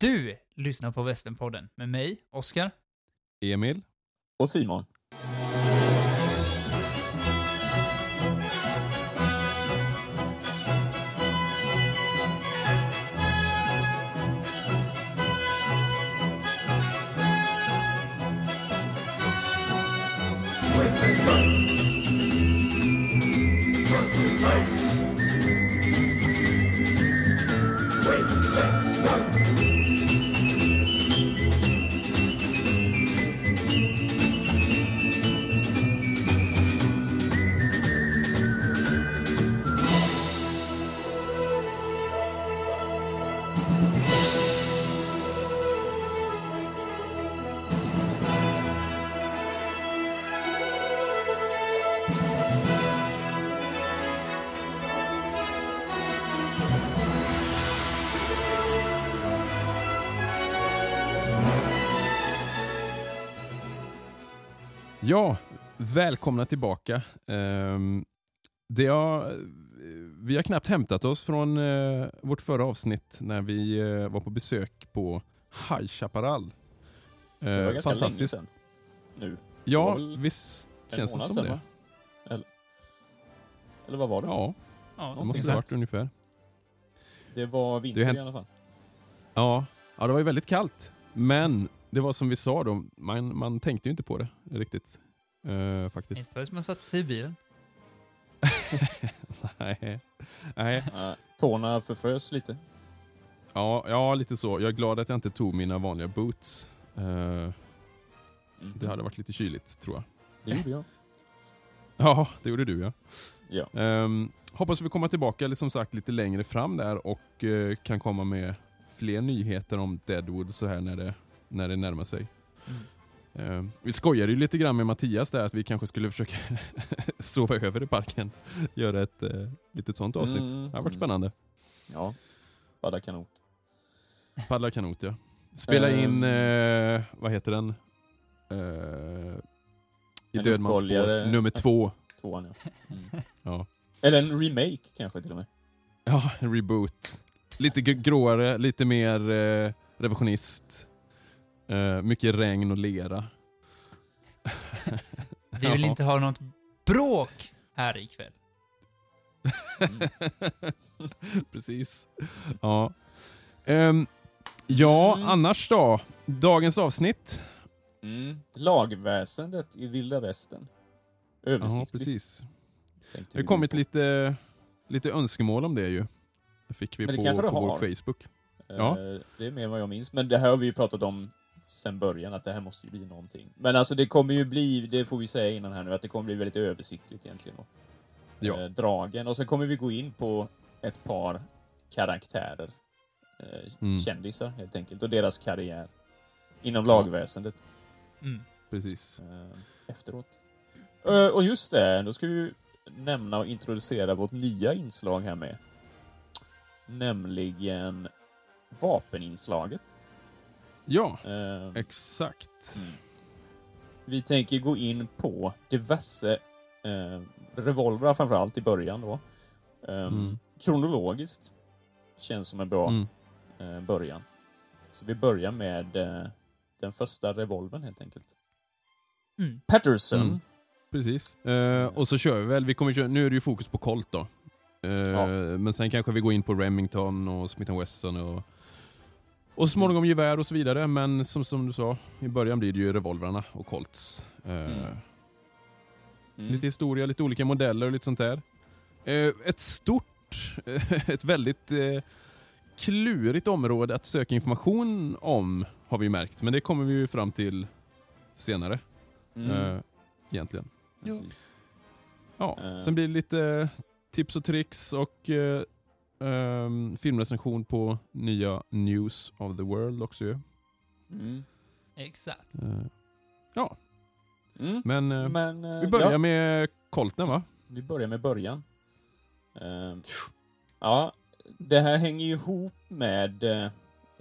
Du lyssnar på Västernpodden med mig, Oskar. Emil. Och Simon. Välkomna tillbaka. Um, det har, vi har knappt hämtat oss från uh, vårt förra avsnitt när vi uh, var på besök på High Chaparral. Det var ganska länge sedan. Nu. Ja, visst känns det som sedan, det. va? Eller, eller vad var det? Ja, Ja, det måste det sånt. varit ungefär. Det var vinter hänt- i alla fall. Ja, ja, det var ju väldigt kallt. Men det var som vi sa då, man, man tänkte ju inte på det riktigt. Uh, faktiskt. Inte förrän man satte sig i bilen. Nej. Nej. Uh, tårna förfrös lite. Ja, ja, lite så. Jag är glad att jag inte tog mina vanliga boots. Eh, Mm. det hade varit lite kyligt, tror jag. Det gjorde jag. Ja, det gjorde du ja. Ja. Ehm, hoppas vi kommer tillbaka eller som sagt lite längre fram där och eh, kan komma med fler nyheter om Deadwood så här när det, när det närmar sig. Mm. Ehm, vi skojade ju lite grann med Mattias där att vi kanske skulle försöka sova över i parken. Göra ett uh, litet sånt avsnitt. Mm, Det har varit mm. spännande. Ja. Badda kanot. Paddla kanot ja. Spela Ehm. in, eh, vad heter den? Eh, I Dödmans spår, nummer två. Tvåan ja. Mm. Ja. Eller en remake kanske till och med. Ja, en reboot. Lite gr- gråare, lite mer eh, revisionist. Eh, mycket regn och lera. Vi vill Ja. inte ha något bråk här ikväll. Mm. Precis. Ja. Ehm, ja, Mm. annars då? Dagens avsnitt? Mm. Lagväsendet i vilda västern. Ja, Översiktligt. precis. tänkte Det vi har kommit på. lite, lite önskemål om det ju. Det fick vi på, på vår. Facebook. Ja. Eh, Det är mer än vad jag minns. Men det här har vi ju pratat om sen början, att det här måste ju bli någonting. Men alltså det kommer ju bli, det får vi säga innan här nu, att det kommer bli väldigt översiktligt egentligen. Då. Ja. Eh, dragen. Och sen kommer vi gå in på ett par karaktärer. Eh, Mm. Kändisar helt enkelt. Och deras karriär. Inom lagväsendet. Mm. Precis. eh, efteråt. Eh, och just det, då ska vi ju nämna och introducera vårt nya inslag här med. Nämligen vapeninslaget. Ja, Eh, exakt. Mm. Vi tänker gå in på diverse eh, revolvrar framförallt i början då. Ehm, Mm. Kronologiskt känns som en bra Mm. eh, början. Så vi börjar med eh, den första revolvern helt enkelt. Mm. Patterson. Mm. Precis. Eh, och så kör vi väl, vi kommer köra, nu är det ju fokus på Colt då. Eh, Ja. Men sen kanske vi går in på Remington och Smith Wesson och, och så småningom gevär och så vidare. Men som, som du sa, i början blir det ju revolvrarna och Colts. Eh, Mm. Mm. Lite historia, lite olika modeller och lite sånt där. Eh, ett stort, ett väldigt eh, klurigt område att söka information om har vi märkt. Men det kommer vi ju fram till senare. Mm. Eh, egentligen. Precis. Ja, Eh. sen blir det lite tips och tricks och ehm, filmrecension på nya News of the World också ju. Mm. Exakt. Eh, ja, Mm. men eh, Men, eh, vi börjar ja, med Colten va? vi börjar med början. Ehm, ja, det här hänger ju ihop med eller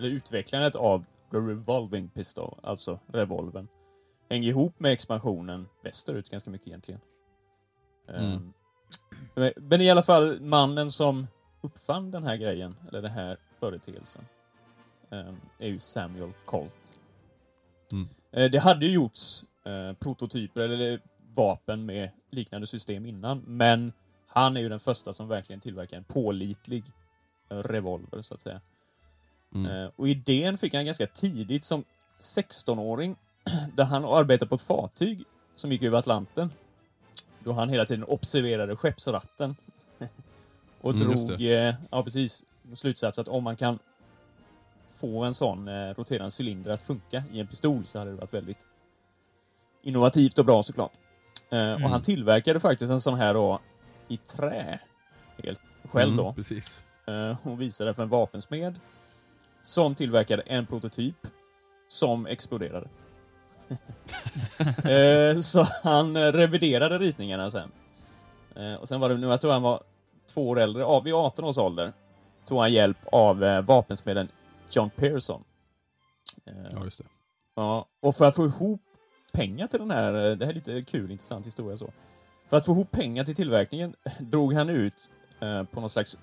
utvecklandet av The Revolving Pistol, alltså revolven. Hänger ihop med expansionen västerut ganska mycket egentligen. Ehm, Mm. Men i alla fall, mannen som uppfann den här grejen, eller den här företeelsen, eh, är ju Samuel Colt. Mm. Eh, det hade ju gjorts eh, prototyper eller vapen med liknande system innan, men han är ju den första som verkligen tillverkar en pålitlig revolver, så att säga. Mm. Och idén fick han ganska tidigt som 16-åring, där han arbetade på ett fartyg som gick över Atlanten. Då han hela tiden observerade skeppsratten. Och Mm, drog, eh, ja precis, slutsats att om man kan få en sån eh, roterande cylinder att funka i en pistol så hade det varit väldigt innovativt och bra såklart. Eh, Mm. Och han tillverkade faktiskt en sån här då i trä. Helt själv Mm, då. Precis. Eh, och visade för en vapensmed som tillverkade en prototyp som exploderade. Eh, så han eh, reviderade ritningarna sen. Eh, och sen var det nu, jag tror han var två år äldre, ja, vid 18 års ålder, tog han hjälp av eh, vapensmeden John Pearson. Eh, Ja, just det. Ja, och för att få ihop pengar till den här, eh, det här är lite kul, intressant historia så. För att få ihop pengar till tillverkningen drog han ut eh, på någon slags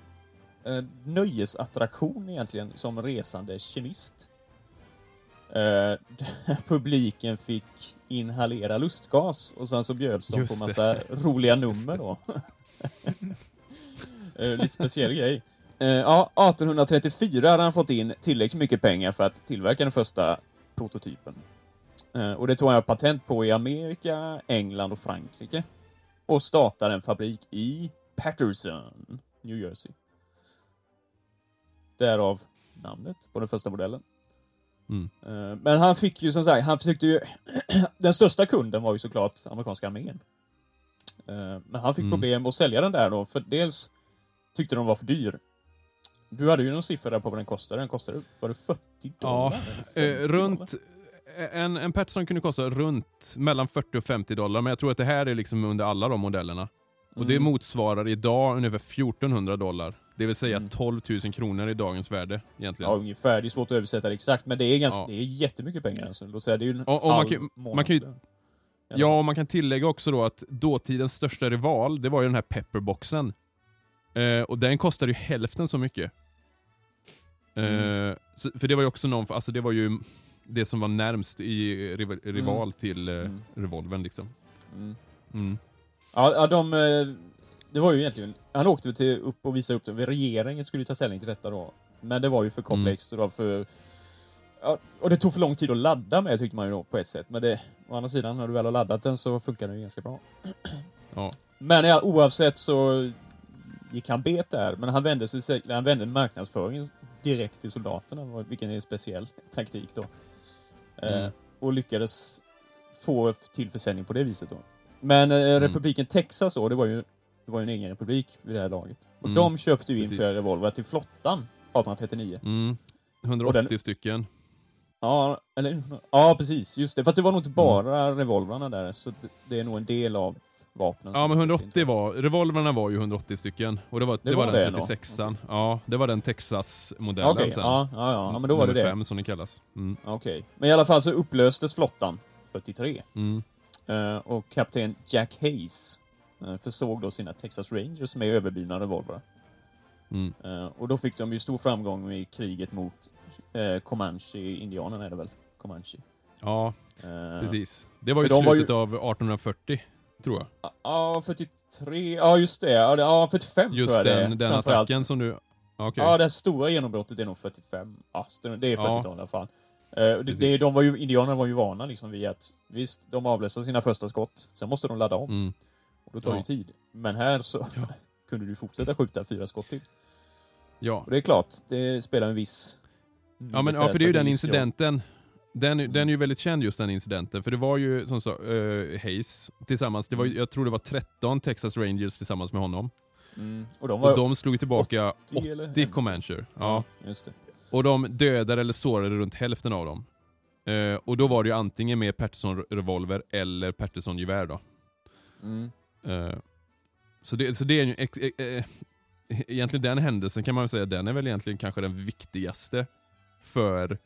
eh, nöjesattraktion egentligen som resande kemist. Eh, publiken fick inhalera lustgas och sen så bjöds de Just på det. massa roliga nummer då. Eh, lite speciell grej. Eh, ja, 1834 hade han fått in tillräckligt mycket pengar för att tillverka den första prototypen. Eh, och det tog han patent på i Amerika, England och Frankrike. Och startade en fabrik i Patterson, New Jersey. Därav namnet på den första modellen. Mm. Eh, Men han fick ju som sagt, han försökte ju... den största kunden var ju såklart amerikanska armén. Eh, Men han fick Mm. problem att sälja den där då, för dels tyckte de var för dyr. Du hade ju någon siffra där på vad den kostade. Den kostade, var det 40 dollar? 50 Eh, runt... En, en Petson kunde kosta runt mellan 40 och 50 dollar, men jag tror att det här är liksom under alla de modellerna. Och det Mm. motsvarar idag ungefär 1400 dollar. Det vill säga Mm. 12 000 kronor i dagens värde egentligen. Ja, ungefär. Det är svårt att översätta det exakt, men det är, ganska, Ja. det är jättemycket pengar. Alltså. Låt säga, det är ju en Och- och man halv kan- man kan ju-. Ja, och man kan tillägga också då att dåtidens största rival, det var ju den här pepperboxen. Eh, och den kostade ju hälften så mycket. Eh, Mm. så, för det var ju också någon, alltså det var ju det som var närmst i rival, rival till eh, Mm. revolvern liksom. Mm. Mm. Ja, de... eh, Det var ju egentligen... Han åkte till, upp och visade upp det. Regeringen skulle ju ta ställning till detta då. Men det var ju för komplext och då för... Ja, och det tog för lång tid att ladda med tyckte man ju då på ett sätt. Men det, å andra sidan, när du väl har laddat den så funkar den ju ganska bra. Ja. Men ja, oavsett så gick han bet där. Men han vände, sig, han vände marknadsföringen direkt till soldaterna, vilken är en speciell taktik då. Eh, Mm. och lyckades få till försäljning på det viset då. Men eh, Mm. republiken Texas då, det var ju, det var ju en egen republik vid det här laget. Och Mm. de köpte ju in Precis. flera revolver till flottan 1839. Mm. 180 den- stycken. Ja, eller, ja, precis. Just det. Fast det var nog Mm. inte bara revolvrarna där, så det, det är nog en del av vapnen. Ja men de köpte 180 in. var, revolverna var ju 180 stycken. Och det var, det var var, det den då? 36an. Ja, det var den Texas-modellen Okej, sen. ja, ja, ja, men då var det Nummer det. fem som det kallas. Mm. Okej. Men i alla fall så upplöstes flottan 43. Mm. Eh, och kapten Jack Hayes eh, försåg då sina Texas Rangers med överblivna revolvrar. Mm. Eh, och då fick de ju stor framgång i kriget mot uh, Comanche-indianerna är det väl? Comanche. Ja, precis. Det var ju var slutet av 1840, tror jag. Ja, 43. Ja, just det. Ja, det- ja 45 Just tror jag det är. den, den attacken som du... Okej. Ja, det stora genombrottet är nog 45. Ja, det är 40-tal Ja. i alla fall. Eh, det, de var ju, indianerna var ju vana liksom vid att visst, de avläste sina första skott, sen måste de ladda om. Mm. Och då tar det ju Ja. tid. Men här så Ja. kunde du fortsätta skjuta fyra skott till. Ja. Och det är klart, det spelar en viss... Ja, men, ja, för det är ju den incidenten. Den, Mm. den är ju väldigt känd just den incidenten. För det var ju som så, uh, Hayes tillsammans, det var, Mm. jag tror det var 13 Texas Rangers tillsammans med honom. Mm. Och de Och de slog tillbaka 80 eller 80 en. Comancher. Ja. just det. Och de dödade eller sårade runt hälften av dem. Eh, och då var det ju antingen med Patterson-revolver eller Patterson-gevär då. Mm. Eh, så, det, så det är ju ex, eh, eh, egentligen den händelsen kan man säga, den är väl egentligen kanske den viktigaste för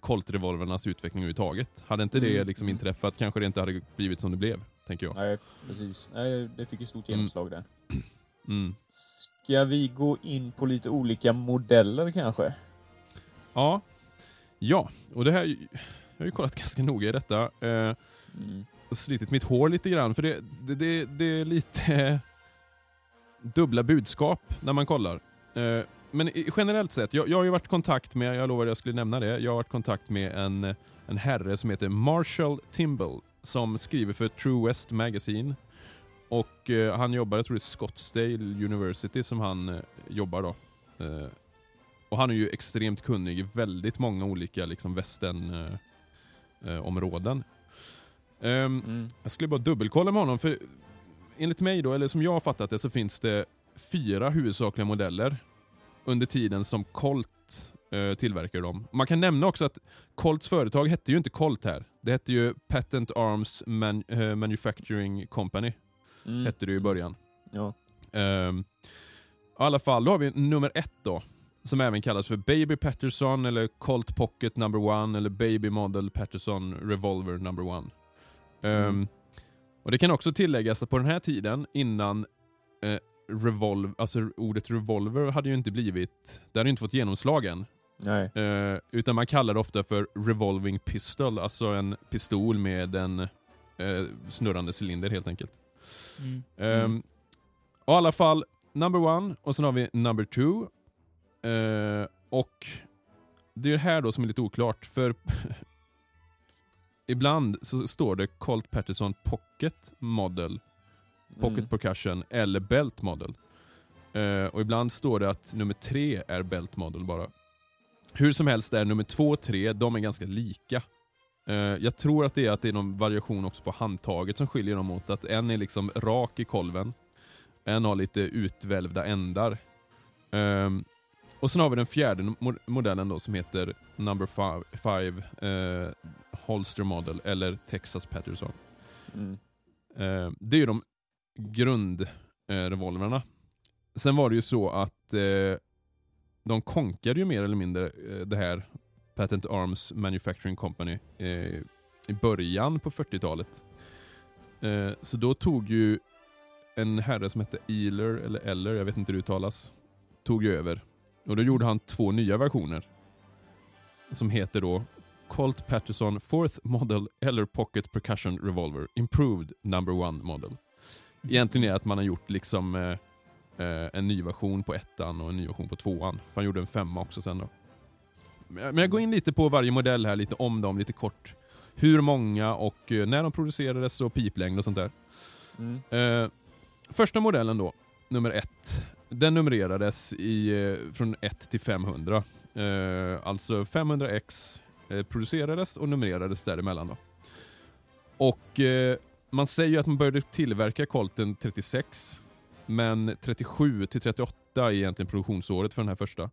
Colt-revolvernas utveckling överhuvudtaget. Hade inte det Mm, liksom mm. inträffat kanske det inte hade blivit som det blev, tänker jag. Nej, precis. Nej, det fick ju stort Mm. genomslag där. Mm. Ska vi gå in på lite olika modeller kanske? Ja, Ja, och det här, jag har ju kollat ganska noga i detta. Eh, Mm. slitit mitt hår lite grann för det, det, det, det är lite dubbla budskap när man kollar. Eh, men generellt sett, jag, jag har ju varit i kontakt med, jag lovade jag skulle nämna det, jag har varit i kontakt med en, en herre som heter Marshall Timble som skriver för True West Magazine. Och eh, han jobbar, jag tror det är Scottsdale University som han eh, jobbar då. Eh, och han är ju extremt kunnig i väldigt många olika liksom västern eh, eh. Ehm, Mm. jag skulle bara dubbelkolla med honom, för enligt mig då, eller som jag har fattat det, så finns det fyra huvudsakliga modeller under tiden som Colt eh, tillverkar dem. Man kan nämna också att Colts företag hette ju inte Colt här. Det hette ju Patent Arms Man eh, Manufacturing Company, Mm. hette det ju i början. Ja. Ehm, I alla fall, då har vi nummer ett då. Som även kallas för Baby Patterson eller Colt Pocket number one eller Baby Model Patterson Revolver number one. Ehm, Mm. och Det kan också tilläggas att på den här tiden innan eh, revolv, alltså ordet revolver hade ju inte blivit, det hade ju inte fått genomslag än. Nej. Eh, utan man kallar det ofta för revolving pistol, alltså en pistol med en eh, snurrande cylinder helt enkelt. Mm. Ehm, och I alla fall, number one och sen har vi number two. Eh, och det är det här då som är lite oklart, för ibland så står det Colt Patterson Pocket Model, Pocket Mm. Percussion eller Belt Model. Eh, och ibland står det att nummer tre är Belt Model bara. Hur som helst är nummer två och tre, de är ganska lika. Eh, jag tror att det är att det är någon variation också på handtaget som skiljer dem åt. Att en är liksom rak i kolven, en har lite utvälvda ändar. Ehm, och sen har vi den fjärde mo- modellen då som heter Number five, eh, Holster Model eller Texas Patterson. Mm. Eh, det är ju de grundrevolverna. Eh, Sen var det ju så att eh, de konkade ju mer eller mindre eh, det här Patent Arms Manufacturing Company eh, i början på 40-talet. Eh, så då tog ju en herre som hette Ealer, eller Eller, jag vet inte hur det uttalas, tog ju över. Och då gjorde han två nya versioner. Som heter då Colt Patterson Fourth Model eller Pocket Percussion Revolver Improved Number One Model. Egentligen är att man har gjort liksom eh, eh, en ny version på ettan och en ny version på tvåan. För han gjorde en femma också sen då. Men jag- går in lite på varje modell här, lite om dem, lite kort. Hur många och eh, när de producerades och piplängd och sånt där. Mm. Eh, första modellen då, nummer ett. Den numrerades i, eh, från 1 till 500. Eh, alltså 500X eh, producerades och numrerades däremellan. Då. Och eh, Man säger ju att man började tillverka Colten 36, men 37 till 38 är egentligen produktionsåret för den här första.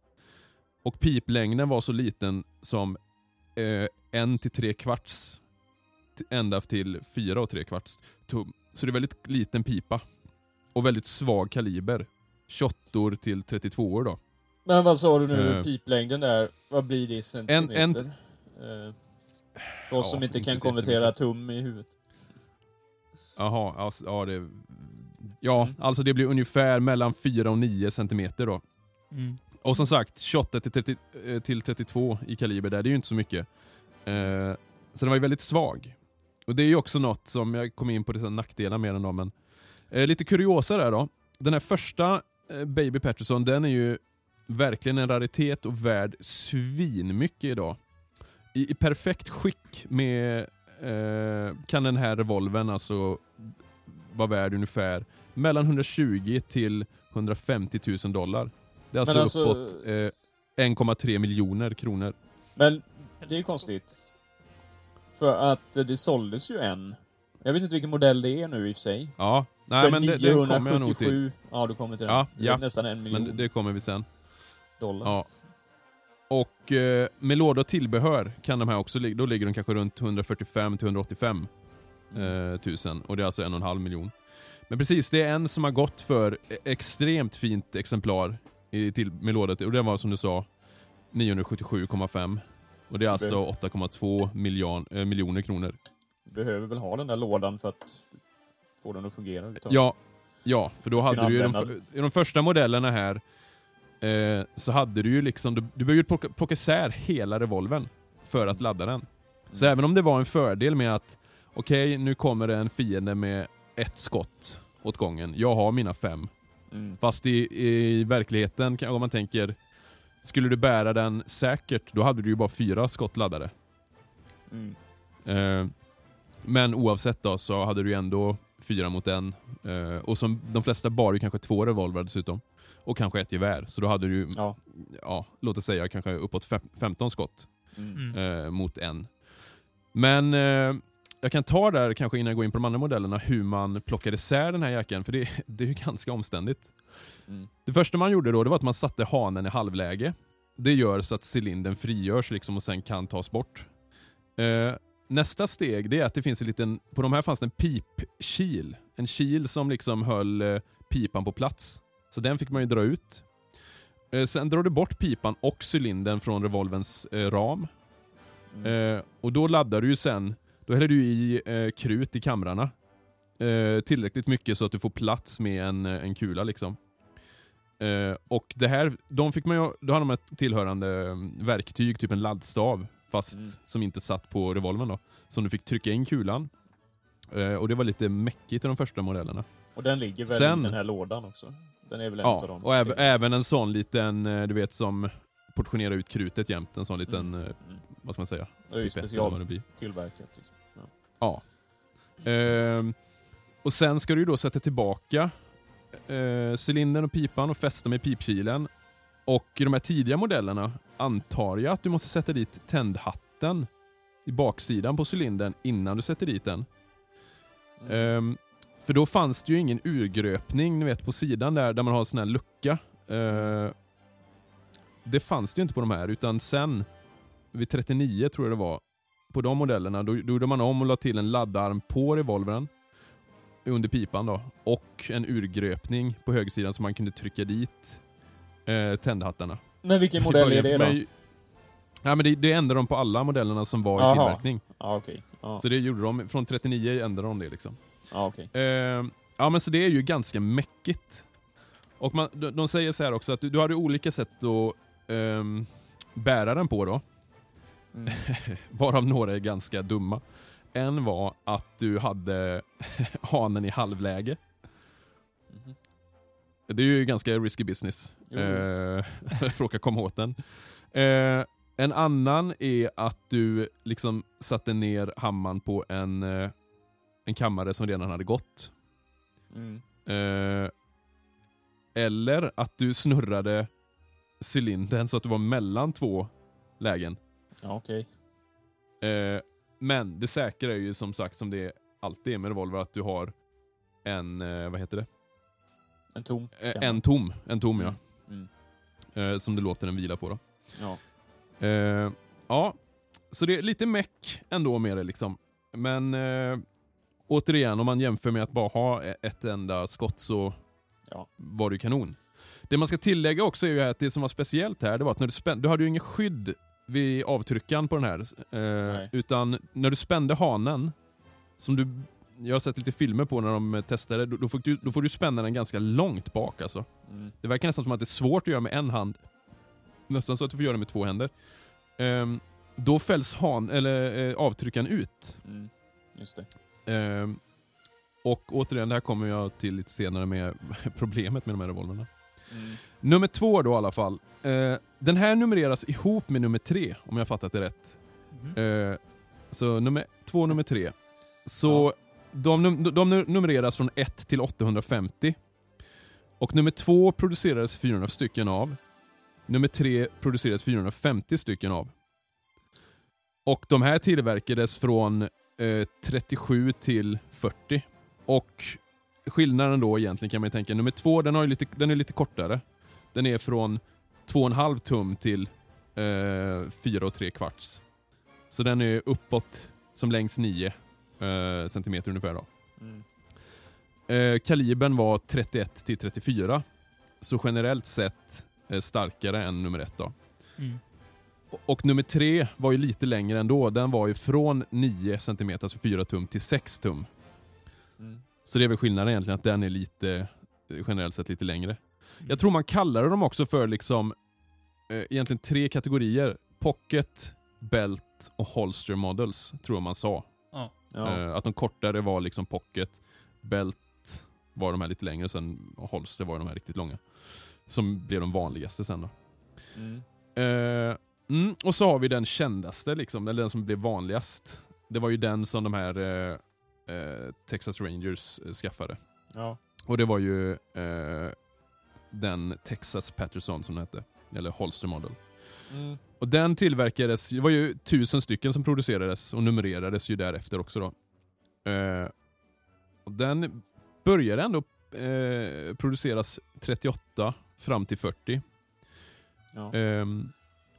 Och piplängden var så liten som eh, en till tre kvarts ända till fyra och tre kvarts tum. Så det är väldigt liten pipa. Och väldigt svag kaliber. 28 till 32 då. Men vad sa du nu, Eh. piplängden där, vad blir det i centimeter? en- Eh, för oss Ja, som inte inte kan konvertera tum i huvudet. Jaha, alltså, ja det... Ja, Mm. alltså det blir ungefär mellan 4 och 9 centimeter då. Mm. Och som sagt, 28 till, 30, eh, till 32 i kaliber där, det är ju inte så mycket. Eh, så den var ju väldigt svag. Och det är ju också något som, jag kom in på det nackdelar med den då, men eh, lite kuriosa där då. Den här första eh, Baby Patterson, den är ju verkligen en raritet och värd svinmycket idag. I, i perfekt skick med eh, kan den här revolven alltså vara värd ungefär mellan 120 till 150 000 dollar. Det är alltså, alltså- uppåt eh, 1,3 miljoner kronor. Men det är konstigt. För att eh, det såldes ju en. Jag vet inte vilken modell det är nu i och för sig. Ja, nej för men det, det kommer jag nog till. 977 Ja, du kommer till den. Ja, ja. Nästan en miljon Men det, det kommer vi sen. dollar. Ja. Och eh, med låda och tillbehör kan de här också ligga, då ligger de kanske runt 145 till 185 Mm. eh, tusen. Och det är alltså en och en halv miljon. Men precis, det är en som har gått för e- extremt fint exemplar i, till, med låda och den var som du sa 977,5. Och det är alltså 8,2 miljon, eh, miljoner kronor. Du behöver väl ha den där lådan för att få den att fungera. Ja, ja, för då hade du ju de, i de första modellerna här eh, så hade du ju liksom, du, du behövde plocka, plocka isär hela revolven för att ladda den. Så Mm. även om det var en fördel med att okej, nu kommer det en fiende med ett skott åt gången. Jag har mina fem. Mm. Fast i, i verkligheten, om man tänker, skulle du bära den säkert, då hade du ju bara fyra skott laddade. Mm. Eh, men oavsett då så hade du ju ändå fyra mot en. Eh, och som de flesta bar ju kanske två revolver dessutom. Och kanske ett gevär. Så då hade du, Ja. ja, låt oss säga kanske uppåt fem, 15 skott Mm. Mm. eh, mot en. Men eh, jag kan ta där kanske innan jag går in på de andra modellerna hur man plockade isär den här jackan, för det, det är ju ganska omständigt. Mm. Det första man gjorde då det var att man satte hanen i halvläge. Det gör så att cylindern frigörs liksom och sen kan tas bort. Eh, nästa steg det är att det finns en liten, på de här fanns det en pipkil. En kil som liksom höll eh, pipan på plats. Så den fick man ju dra ut. Eh, sen drar du bort pipan och cylindern från revolvens eh, ram. Mm. Eh, och då laddar du ju sen, då häller du i krut i kamrarna. Tillräckligt mycket så att du får plats med en, en kula liksom. Och det här, de fick man ju, då hade man ett tillhörande eh, verktyg, typ en laddstav, fast Mm. som inte satt på revolvern då. Som du fick trycka in kulan. Och det var lite mäckigt i de första modellerna. Och den ligger väl Sen- i den här lådan också? Den är väl en av Ja, dem? och äv, även en sån liten, eh, du vet som portionerar ut krutet jämt. En sån liten, eh, Mm. vad ska man säga? Det är ju specialtillverkat. Liksom. Ja. Ja. Ehm, och sen ska du då sätta tillbaka eh, cylindern och pipan och fästa med pipkilen. Och i de här tidiga modellerna antar jag att du måste sätta dit tändhatten i baksidan på cylindern innan du sätter dit den. Mm. Ehm, för då fanns det ju ingen urgröpning ni vet, på sidan där, där man har en sån här lucka. Eh, det fanns det ju inte på de här, utan sen vid 39 tror jag det var, på de modellerna, då, då gjorde man om och la till en laddarm på revolvern under pipan då, och en urgröpning på högersidan så man kunde trycka dit eh, tändhattarna. Men vilken modell är det då? Ja, men det, det ändrade de på alla modellerna som var i Aha. tillverkning. Ja, okej. Ja, Så det gjorde de, från 39 ändrade de det liksom. Ja, okej. Eh, ja men så det är ju ganska mäckigt. Och man, de, de säger så här också att du, du har olika sätt att ehm, bära den på då. Mm. Varav några är ganska dumma. En var att du hade hanen i halvläge. Mhm. Det är ju ganska risky business. Jo. Eh, råka komma åt den. Eh, en annan är att du liksom satte ner hammaren på en, eh, en kammare som redan hade gått. Mm. Eh, eller att du snurrade cylindern så att du var mellan två lägen. Ja, okej. Eh, men det säkra är ju som sagt, som det alltid är med revolver, att du har en, eh, vad heter det? En tom Eh, en tom, en tom ja. Mm. Eh, som du låter den vila på då. Ja. Ja, så det är lite meck ändå med det liksom. Men återigen, om man jämför med att bara ha e- ett enda skott så Ja. var det kanon. Det man ska tillägga också är ju att det som var speciellt här, det var att när du, spände, du hade ju ingen skydd vid avtryckaren på den här. Eh, utan när du spände hanen, som du, jag har sett lite filmer på när de testade, då, då, får du, då får du spänna den ganska långt bak alltså. Mm. Det verkar nästan som att det är svårt att göra med en hand. Nästan så att du får göra det med två händer. Ehm, då fälls han, eller, eh, avtryckaren ut. Mm. Just det. Ehm, och återigen, det här kommer jag till lite senare med problemet med de här revolverna. Mm. Nummer två då i alla fall. Eh, den här numreras ihop med nummer tre, om jag fattat det rätt. Mhm. Eh, så nummer två och nummer tre. Så de, num- de numreras från 1 till 850. Och nummer två producerades 400 stycken av. Nummer tre producerades 450 stycken av. Och de här tillverkades från eh, 37 till 40. Och skillnaden då egentligen kan man ju tänka, nummer två den, har ju lite, den är lite kortare. Den är från 2,5 tum till eh, 4 och 3 kvarts. Så den är uppåt som längst 9 eh, centimeter ungefär. Då. Mm. Eh, kalibern var 31 till 34. Så generellt sett eh, starkare än nummer ett. Då. Mm. Och, nummer tre var ju lite längre ändå. Den var ju från 9 cm, alltså 4 tum, till 6 tum. Mm. Så det är väl skillnaden egentligen, att den är lite eh, generellt sett lite längre. Jag tror man kallade dem också för liksom eh, egentligen tre kategorier. Pocket, belt och holster models, tror jag man sa. Ja. Eh, att de kortare var liksom pocket, belt var de här lite längre, sen och holster var de här riktigt långa. Som blev de vanligaste sen då. Mm. Eh, mm, och så har vi den kändaste, liksom, eller den som blev vanligast. Det var ju den som de här eh, eh, Texas Rangers eh, skaffade. Ja. Och det var ju eh, den Texas Patterson som den hette. Eller Holster Model. Mm. Och den tillverkades, det var ju tusen stycken som producerades och numrerades ju därefter också då. Och den började ändå produceras 38 fram till 40. Ja. Ehm,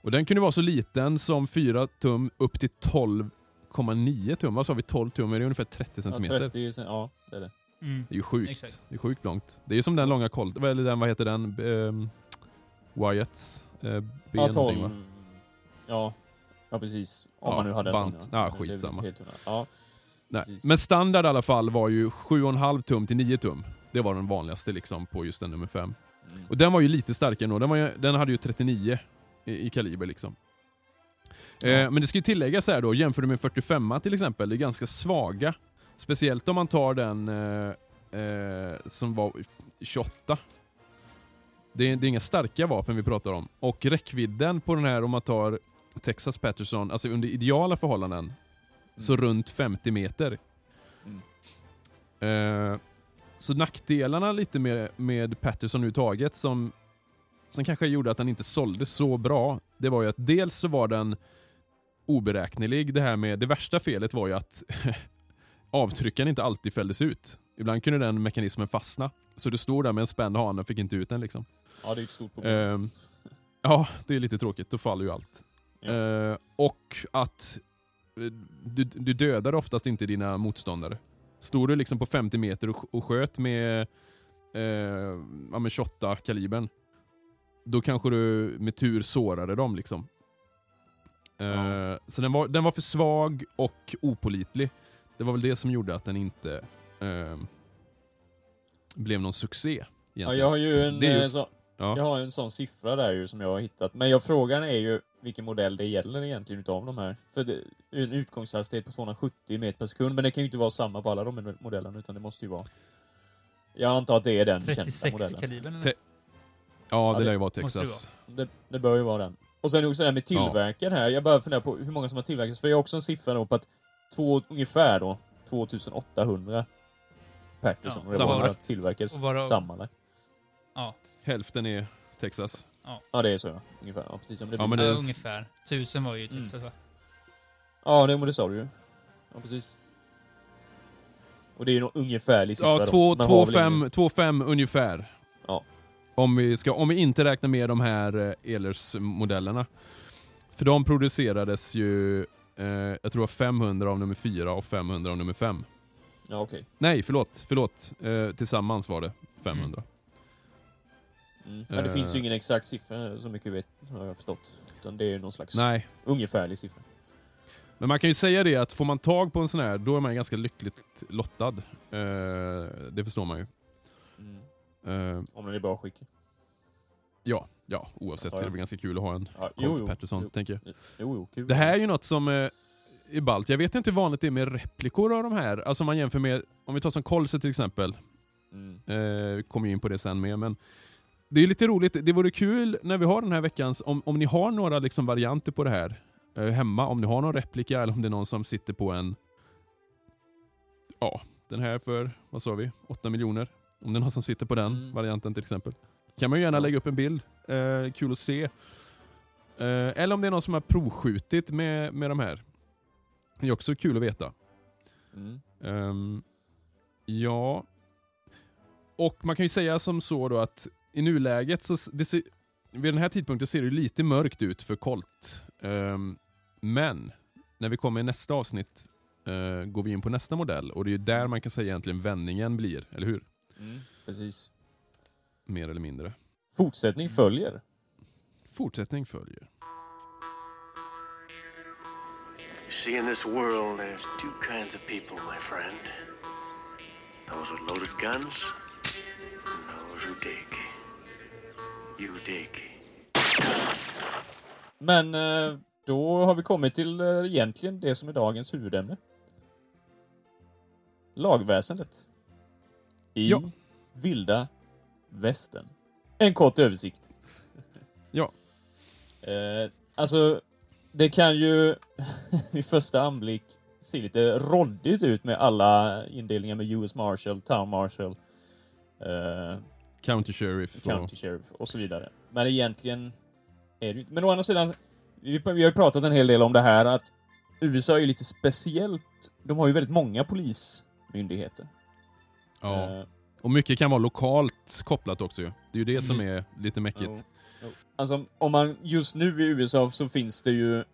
och den kunde vara så liten som 4 tum upp till 12,9 tum. Vad sa vi? 12 tum? Är det ungefär 30 Ja, centimeter? 30, sen- ja, det är det. Mm. Det är ju sjukt. Exakt. Det är sjukt långt. Det är ju som den långa Colt, eller den, vad heter den? Um, Wyatts eh, ben Ja, någonting, va? 12. Ja. ja, precis. Om Ja, man nu hade en bant. sån. Ja, blev skitsamma. helt. Ja. Nej. precis. Men standard i alla fall var ju 7,5 tum till 9 tum. Det var den vanligaste liksom på just den nummer 5. Mm. Och den var ju lite starkare nog. Den, var ju, den hade ju 39 i, i kaliber liksom. Eh, Ja. men det ska ju tilläggas här då, jämför du med 45 till exempel, det är ganska svaga. Speciellt om man tar den eh, eh, som var 28. Det är, det är inga starka vapen vi pratar om. Och räckvidden på den här, om man tar Texas Patterson, alltså under ideala förhållanden, så Mm. runt 50 meter. Mm. Eh, så nackdelarna lite med, med Patterson överhuvudtaget som, som kanske gjorde att den inte sålde så bra, det var ju att dels så var den oberäknelig. Det här med det värsta felet var ju att avtryckaren inte alltid fälldes ut. Ibland kunde den mekanismen fastna. Så du stod där med en spänd hane och fick inte ut den liksom. Ja, det är ett stort problem. Ehm, ja, det är lite tråkigt. Då faller ju allt. Ja. Eh, och att eh, du, du dödar oftast inte dina motståndare. Stod du liksom på 50 meter och, och sköt med, eh, ja, med 28 kalibern då kanske du med tur sårade dem. liksom. Ja. Så den var, den var för svag och opolitlig. Det var väl det som gjorde att den inte eh, blev någon succé. ja, jag har ju en, Det är ju- eh, så, Ja. jag har en sån siffra där ju som jag har hittat. Men jag, frågan är ju vilken modell det gäller egentligen utav de här. För det, en utgångshastighet på 270 meter per sekund, men det kan ju inte vara samma på alla de modellerna, utan det måste ju vara... Jag antar att det är den kända 36 modellen. kalibern Ja, det lär ju vara måste det Texas. Det, det bör ju vara den. Och sen också det här med tillverkad här. Jag börjar fundera på hur många som har tillverkats. För jag har också en siffra då på att två, ungefär då 2800 Patterson Ja, ja, sammanlagt. tillverkades varav- sammanlagt. Ja, Hälften är Texas. Ja, det är så ja. Ungefär. Ja, precis som det Ja, men ja, det- ungefär. Tusen var ju Mm. Texas va? Ja, det, men det sa du ju. Ja, precis. Och det är ju någon ungefärlig siffra Ja, då. två- Om vi, ska, om vi inte räknar med de här eh, Ehlers-modellerna. För de producerades ju, eh, jag tror det var 500 av nummer 4 och 500 av nummer 5. Ja, okej. Nej, förlåt. förlåt. Eh, tillsammans var det 500. Mm. Ja, det Eh. finns ju ingen exakt siffra, så mycket vet, har jag förstått. Utan det är någon slags Nej, ungefärlig siffra. men man kan ju säga det att får man tag på en sån här, då är man ganska lyckligt lottad. Eh, det förstår man ju. Eh, Om den är bra skick. ja, ja, oavsett. Ja, ja. Det är väl ganska kul att ha en Ja, Colt Patterson, jo, tänker jag. jo, jo. Det här är ju något som eh, är ballt. Jag vet inte hur vanligt det är med replikor av de här. Alltså om man jämför med, om vi tar som Colse till exempel. Mm. Eh, kommer ju in på det sen med. Men det är lite roligt. Det vore kul när vi har den här veckans, om, om ni har några liksom varianter på det här eh, hemma. Om ni har någon replika eller om det är någon som sitter på en... Ja, den här för, vad sa vi? 8 miljoner. Om det är någon som sitter på den Mm. varianten till exempel. Kan man ju gärna lägga upp en bild. Eh, kul att se. Eh, eller om det är någon som har provskjutit med, med de här. Det är också kul att veta. Mm. Ehm, ja. Och man kan ju säga som så då att i nuläget så det ser, vid den här tidpunkten ser det lite mörkt ut för Colt. Ehm, men när vi kommer i nästa avsnitt eh, går vi in på nästa modell och det är ju där man kan säga egentligen vändningen blir, eller hur? Mm. Precis. Mer eller mindre. Fortsättning följer. Fortsättning följer. You see, in this world, there's two kinds of people, my friend. Those with loaded guns, and those who dig. You dig. Men eh, då har vi kommit till eh, egentligen det som är dagens huvudämne. Lagväsendet. I Ja. vilda västern. En kort översikt. Ja. Eh, alltså, det kan ju vid första anblick se lite råddigt ut med alla indelningar med US Marshal, Town Marshal, eh, County Sheriff. Och, County Sheriff och så vidare. Men egentligen är det ju inte. Men å andra sidan, vi, vi har ju pratat en hel del om det här att USA är ju lite speciellt. De har ju väldigt många polismyndigheter. Ja. Eh, och mycket kan vara lokalt kopplat också ju. Det är ju det som Mm. är lite mäckigt. jo. Alltså, om man just nu i USA så finns det ju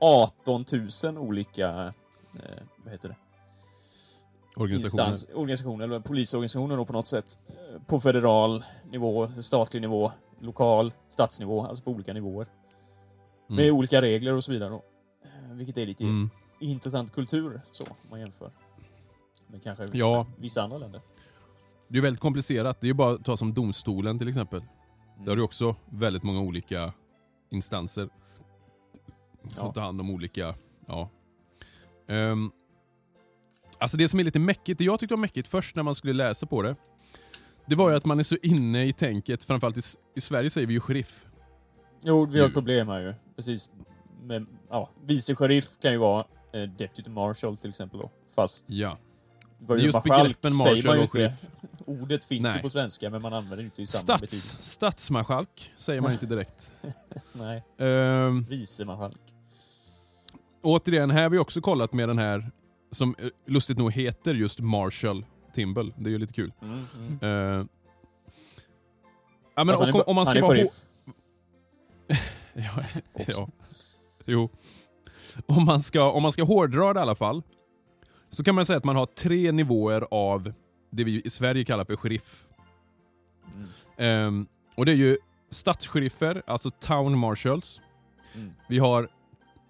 18 000 olika, eh, vad heter det? Organisationer. Instans, organisationer, eller polisorganisationer då på något sätt. eh, På federal nivå, statlig nivå, lokal, statsnivå, alltså på olika nivåer. Med Mm. olika regler och så vidare då. Eh, Vilket är lite Mm. intressant kultur så, om man jämför. Med kanske Ja. vissa andra länder. Det är väldigt komplicerat. Det är bara att ta som domstolen till exempel. Där har du också väldigt många olika instanser. Som Ja. tar hand om olika... Ja. Ehm, alltså det som är lite mäckigt, det jag tyckte var mäckigt först när man skulle läsa på det. Det var ju att man är så inne i tänket, framförallt i, i Sverige säger vi ju sheriff. Jo, vi har Nu. problem här ju. Precis. Men, ja, vice sheriff kan ju vara eh, deputy marshal till exempel då. Fast Ja. Vad just begreppen marshal och sheriff. Ordet finns Nej. ju på svenska men man använder det inte i samma Stats, betydelse. statsmarskalk säger man inte direkt. Nej, Ehm, vice marskalk. återigen, här har vi också kollat med den här som eh, lustigt nog heter just Marshall Timble. Det är ju lite kul. Mm, mm. Uh, ja, men Alltså, och, om man ska vara... Ja, ja. Jo. Om man, ska, om man ska hårdra det i alla fall, så kan man säga att man har tre nivåer av det vi i Sverige kallar för sheriff. Mm. Ehm, och det är ju stadsheriffer, alltså town marshals. Mm. Vi har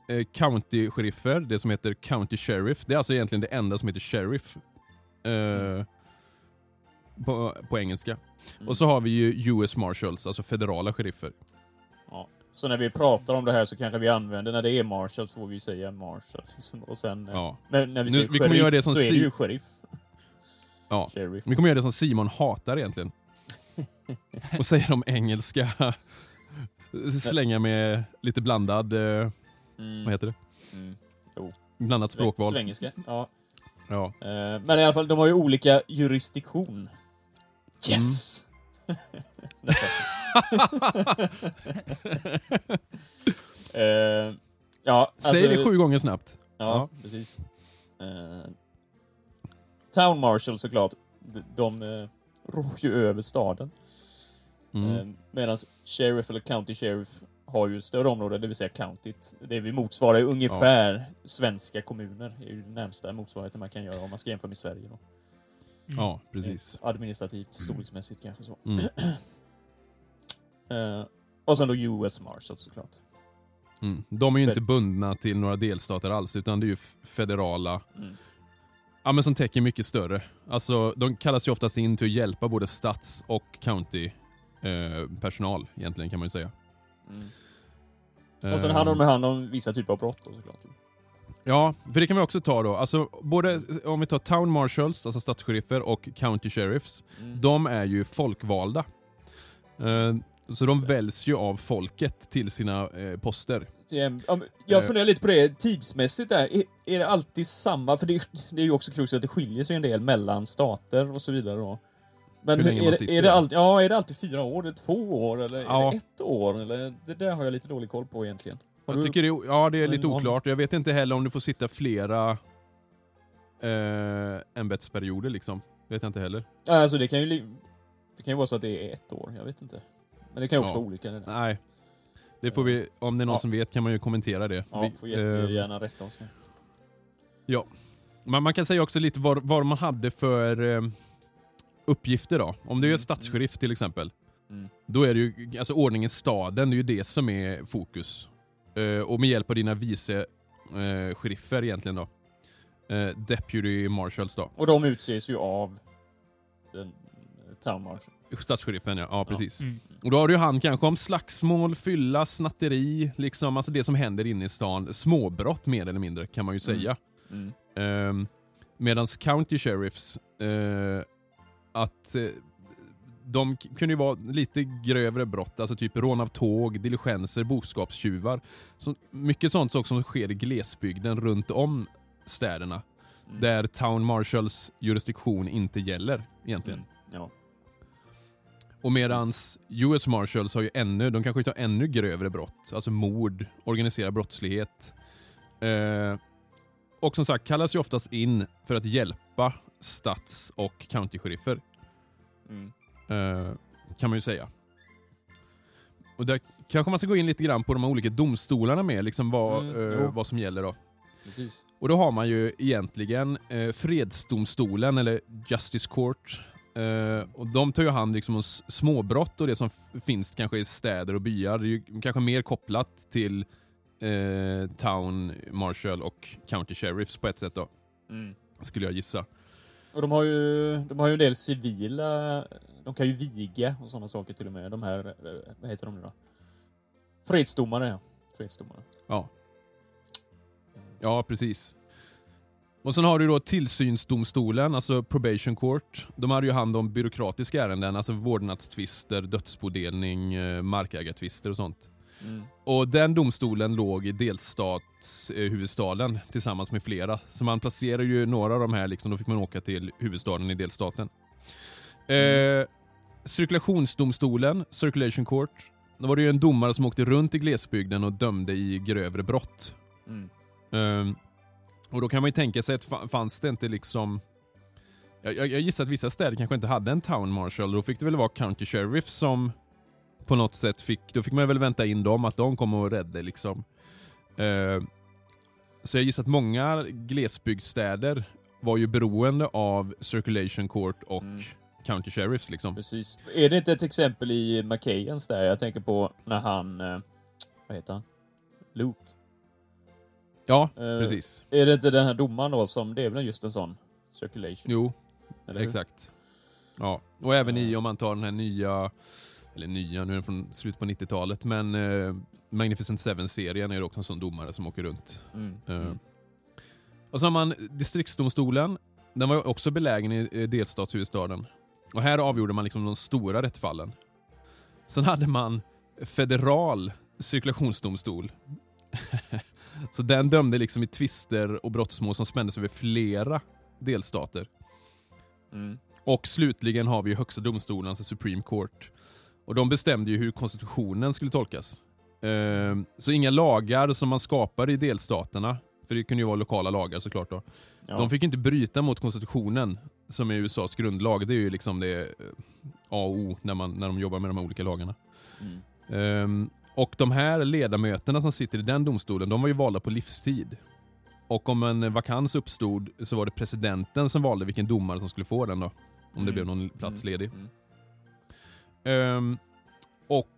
eh, county-sheriffer, det som heter county sheriff. Det är alltså egentligen det enda som heter sheriff. eh, på, på engelska. Mm. Och så har vi ju US marshals, alltså federala sheriffer. Så när vi pratar om det här så kanske vi använder, när det är marshal så får vi säga marshal. liksom. Och sen, eh, Ja. men när vi Nu- säger vi sheriff göra det som så är det ju sheriff. Ja. Sheriff. Vi kommer göra det som Simon hatar egentligen. Och säga de engelska, slänga med lite blandad, eh, Mm. vad heter det? Mm. Blandat språkval. Svengelska. Ja. Ja. Eh, Men i alla fall, de har ju olika jurisdiktion. Yes! Eh, ja, Säg alltså- det sju gånger snabbt. Ja, precis. Eh, Town Marshal såklart, de, de eh, rår ju över staden. Mm. Eh, Medan Sheriff eller County Sheriff har ju ett större område, det vill säga countyt. Det vi motsvarar ungefär svenska kommuner. Det är ju den närmsta motsvarigheten man kan göra om man ska jämföra med Sverige. Då. Ja, precis. Eh, Administrativt, storleksmässigt kanske så. Mm. Eh, och sen då US Marshal såklart. Mm. De är ju Fed- inte bundna till några delstater alls, utan det är ju federala, Mm. ja men som täcker mycket större. Alltså, de kallas ju oftast in till att hjälpa både stats och county eh, personal egentligen kan man ju säga. Mm. Och sen handlar de hand om vissa typer av brott då, såklart. Ja, för det kan vi också ta då. Alltså, både om vi tar town marshals, alltså stadsheriffer, och county sheriffs. Mm. De är ju folkvalda. Eh, så de väljs ju av folket till sina eh, poster. Jag Eh. funderar lite på det tidsmässigt där. Är, är det alltid samma? För det, det är ju också kruxet att det skiljer sig en del mellan stater och så vidare då. Men Hur är, det, är, det alltid, ja, är det alltid fyra år, eller två år, eller Ja. är det ett år? Eller, det där har jag lite dålig koll på egentligen. Jag tycker det, ja, det är lite oklart. Jag vet inte heller om du får sitta flera eh, ämbetsperioder liksom. Vet jag inte heller. Ja, Alltså det kan ju Det kan ju vara så att det är ett år, jag vet inte. Men det kan ju också Ja. vara olika. Det där. Nej. Det får vi, om det är någon Ja. som vet kan man ju kommentera det. Ja, Vi- får eh, jättegärna rätta oss. nu. Man, man kan säga också lite vad, vad man hade för eh, uppgifter då. Om du är Mm, stadssheriff till exempel. Mm. Då är det ju, alltså ordningen staden, det är ju det som är fokus. Eh, och med hjälp av dina vice eh, sheriffer egentligen då. Eh, deputy marshals då. Och de utses ju av den, eh, Town Marshal. Stadssheriffen ja, ja precis. Mm. Och då har du ju han kanske om slagsmål, fylla, snatteri, liksom, alltså det som händer inne i stan. Småbrott mer eller mindre kan man ju säga. Mm. Um, Medan County Sheriffs, eh, att eh, de kunde ju vara lite grövre brott, alltså typ rån av tåg, diligenser, boskapstjuvar. Så mycket sånt sak som sker i glesbygden runt om städerna. Mm. Där Town Marshals jurisdiktion inte gäller egentligen. Mm. Ja. Och medans US Marshals har ju ännu, de kanske tar ännu grövre brott. Alltså mord, organiserad brottslighet. Eh, och som sagt kallas ju oftast in för att hjälpa stats och county-sheriffer. Mm. Eh, kan man ju säga. Och där kanske man ska gå in lite grann på de här olika domstolarna med, liksom vad, Mm, eh, vad som gäller då. Precis. Och då har man ju egentligen eh, fredsdomstolen, eller Justice Court. Eh, och de tar ju hand liksom om småbrott och det som finns kanske i städer och byar. Det är ju kanske mer kopplat till eh, Town Marshal och County Sheriffs på ett sätt då, Mm. skulle jag gissa. Och de har ju de har ju en del civila, de kan ju viga och sådana saker till och med. De här, eh, vad heter de nu då? Fredsdomare ja. Fredsdomare. Ja. Ja, precis. Och sen har du då tillsynsdomstolen, alltså probation court. De hade ju hand om byråkratiska ärenden, alltså vårdnadstvister, dödsbodelning, eh, markägartvister och sånt. Mm. Och den domstolen låg i delstatshuvudstaden tillsammans med flera. Så man placerar ju några av de här, liksom, då fick man åka till huvudstaden i delstaten. Eh, cirkulationsdomstolen, Circulation Court. Då var det ju en domare som åkte runt i glesbygden och dömde i grövre brott. Mm. Ehm, och då kan man ju tänka sig att fa- fanns det inte liksom... Jag, jag, jag gissar att vissa städer kanske inte hade en town marshal, då fick det väl vara county sheriff som på något sätt fick... Då fick man väl vänta in dem, att de kom och räddade liksom. Ehm, så jag gissar att många glesbygdsstäder var ju beroende av circulation court och Mm. county sheriffs liksom. Precis. Är det inte ett exempel i McKayens där? Jag tänker på när han, eh, vad heter han? Luke. Ja, Eh, precis. Är det inte den här domaren då som, det är väl just en sån circulation? Jo, eller hur? Exakt. Ja, och även i om man tar den här nya, eller nya, nu är den från slutet på 90-talet, men eh, Magnificent Seven-serien är det också en sån domare som åker runt. Mm. Eh, Mm. Och så har man distriktsdomstolen, den var också belägen i eh, delstatshuvudstaden. Och här avgjorde man liksom de stora rättsfallen. Sen hade man federal cirkulationsdomstol. så den dömde liksom i tvister och brottsmål som spändes över flera delstater. Mm. Och slutligen har vi högsta domstolen, alltså Supreme Court. Och de bestämde ju hur konstitutionen skulle tolkas. Ehm, så inga lagar som man skapar i delstaterna, för det kunde ju vara lokala lagar såklart då. Ja. De fick inte bryta mot konstitutionen, som är USAs grundlag. Det är ju liksom det eh, A och O när, man, när de jobbar med de här olika lagarna. Mm. Ehm, och de här ledamöterna som sitter i den domstolen, de var ju valda på livstid. Och om en vakans uppstod så var det presidenten som valde vilken domare som skulle få den då. Om det Mm. blev någon plats ledig. Mm. Ehm, och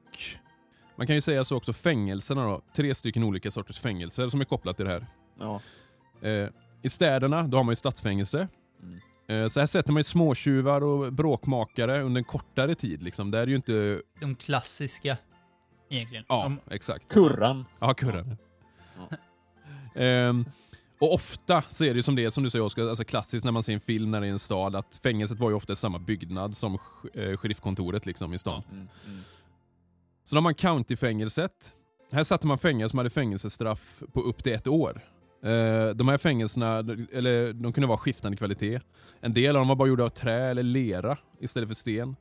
man kan ju säga så också fängelserna då. Tre stycken olika sorters fängelser som är kopplat till det här. Ja. Eh, I städerna, då har man ju stadsfängelse. Mm. Eh, så här sätter man ju småtjuvar och bråkmakare under en kortare tid. Liksom. Det är ju inte... De klassiska, egentligen. Ja, De, exakt. Kurran. Ja, kurren. Ehm, och ofta så är det som det är, som du säger Oskar, alltså klassiskt när man ser en film när det är en stad, att fängelset var ju ofta samma byggnad som eh, sheriffkontoret liksom i stan. Mm. Mm. Så då har man countyfängelset. Här satte man fängelse som hade fängelsestraff på upp till ett år. Eh, de här fängelserna, eller de kunde vara skiftande kvalitet. En del av dem var bara gjorda av trä eller lera istället för sten.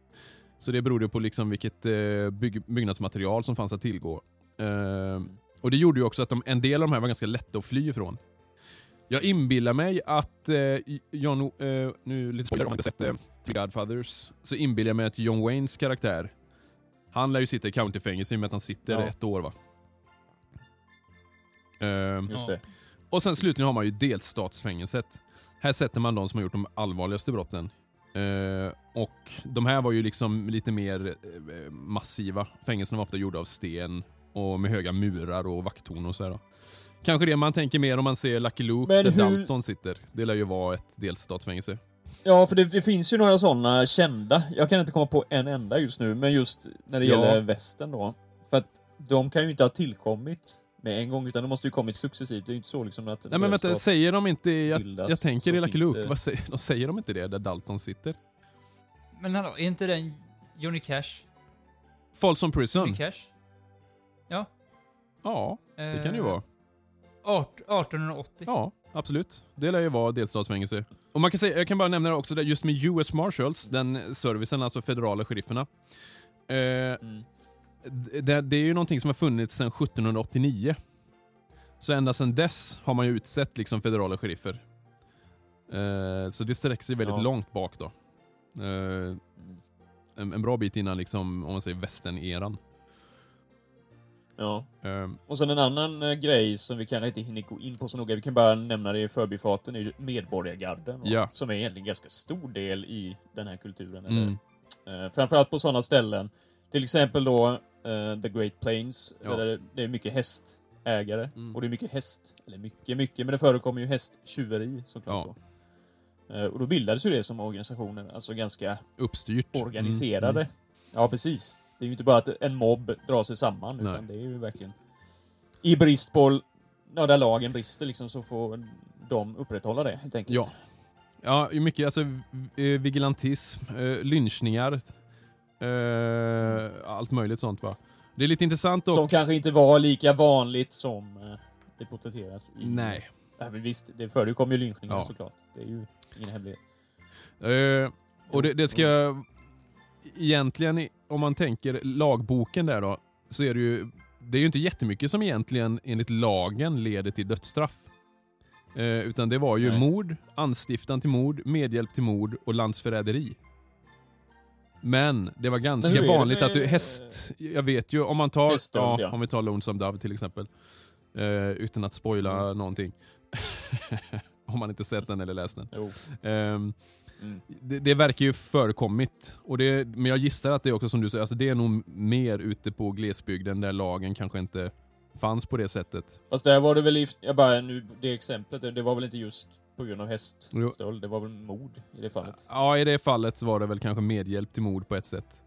Så det berodde på liksom vilket eh, bygg, byggnadsmaterial som fanns att tillgå. Och det gjorde ju också att de, en del av de här var ganska lätta att fly ifrån. Jag inbillar mig att eh, John, eh, nu lite spoiler om man inte sett eh, The Godfathers, så inbillar jag mig att John Waynes karaktär, han lär ju sitta i countyfängelse i och med att han sitter Ja. ett år va? Ehm, Just det. och sen slutligen har man ju delstatsfängelset. Här sätter man de som har gjort de allvarligaste brotten. Eh, och de här var ju liksom lite mer eh, massiva. Fängelserna var ofta gjorda av sten och med höga murar och vakttorn och sådär. Kanske det man tänker mer om man ser Lucky Luke Men där hur- Dalton sitter. Det lär ju vara ett delstatsfängelse. Ja, för det, det finns ju några sådana kända. Jag kan inte komma på en enda just nu, men just när det Ja. gäller västern då. För att de kan ju inte ha tillkommit med en gång, utan de måste ju kommit successivt. Det är ju inte så liksom att... Nej men vänta, säger de inte... Jag, bildas, jag tänker i Lucky Luke, det- vad säger, de säger de inte det där Dalton sitter? Men hallå, är inte den Johnny Cash? Folsom Prison? Johnny Cash? Ja. Ja, det kan det ju Eh, vara. Art- 1880. Ja, absolut. Det lär ju vara delstatsfängelse. Och man kan säga, jag kan bara nämna det också, där just med US Marshals, den servicen, alltså federala sherifferna. Eh, Mm. det, det är ju någonting som har funnits sedan 1789. Så ända sedan dess har man ju utsett liksom federala sheriffer. Eh, så det sträcker sig väldigt Ja. långt bak då. Eh, Mm. en, en bra bit innan liksom, om man säger västern-eran. Ja. Eh, Och sen en annan eh, grej som vi kanske inte hinner gå in på så noga, vi kan bara nämna det i förbifarten, är ju Medborgargarden. Ja. Som är egentligen ganska stor del i den här kulturen. mm, Eller, eh, framförallt på sådana ställen. Till exempel då eh, The Great Plains, Ja. där det är mycket hästägare. Mm. Och det är mycket häst, eller mycket, mycket, men det förekommer ju hästtjuveri såklart. Ja. Då. Eh, och då bildades ju det som organisationer, alltså ganska uppstyrt. organiserade. Mm, Ja, precis. Det är ju inte bara att en mobb drar sig samman, Nej. utan det är ju verkligen... I brist på... Ja, där lagen brister liksom, så får de upprätthålla det, helt enkelt. Ja. Ja, mycket alltså eh, vigilantism, eh, lynchningar, eh, allt möjligt sånt va. Det är lite intressant dock. Som kanske inte var lika vanligt som det porträtteras i... Nej. Ja, men visst, det förekom ju lynchningar Ja. såklart. Det är ju ingen hemlighet. Eh, och det, det ska egentligen, om man tänker lagboken där då, så är det ju, det är ju inte jättemycket som egentligen enligt lagen leder till dödsstraff. Eh, utan det var ju Nej. mord, anstiftan till mord, medhjälp till mord och landsförräderi. Men det var ganska det vanligt med- att du, häst, jag vet ju om man tar, Häststöld, ja, ja. om vi tar Lonesome Dove till exempel. Eh, utan att spoila Mm. någonting. om man inte sett den eller läst den. Jo. Mm. det, det verkar ju förekommit. Och det, men jag gissar att det är också som du säger, alltså det är nog mer ute på glesbygden där lagen kanske inte fanns på det sättet. Fast där var det väl, i, jag bara nu, det exemplet, det var väl inte just på grund av häststöld, det var väl mord i det fallet. Ja, i det fallet var det väl kanske medhjälp till mord på ett sätt.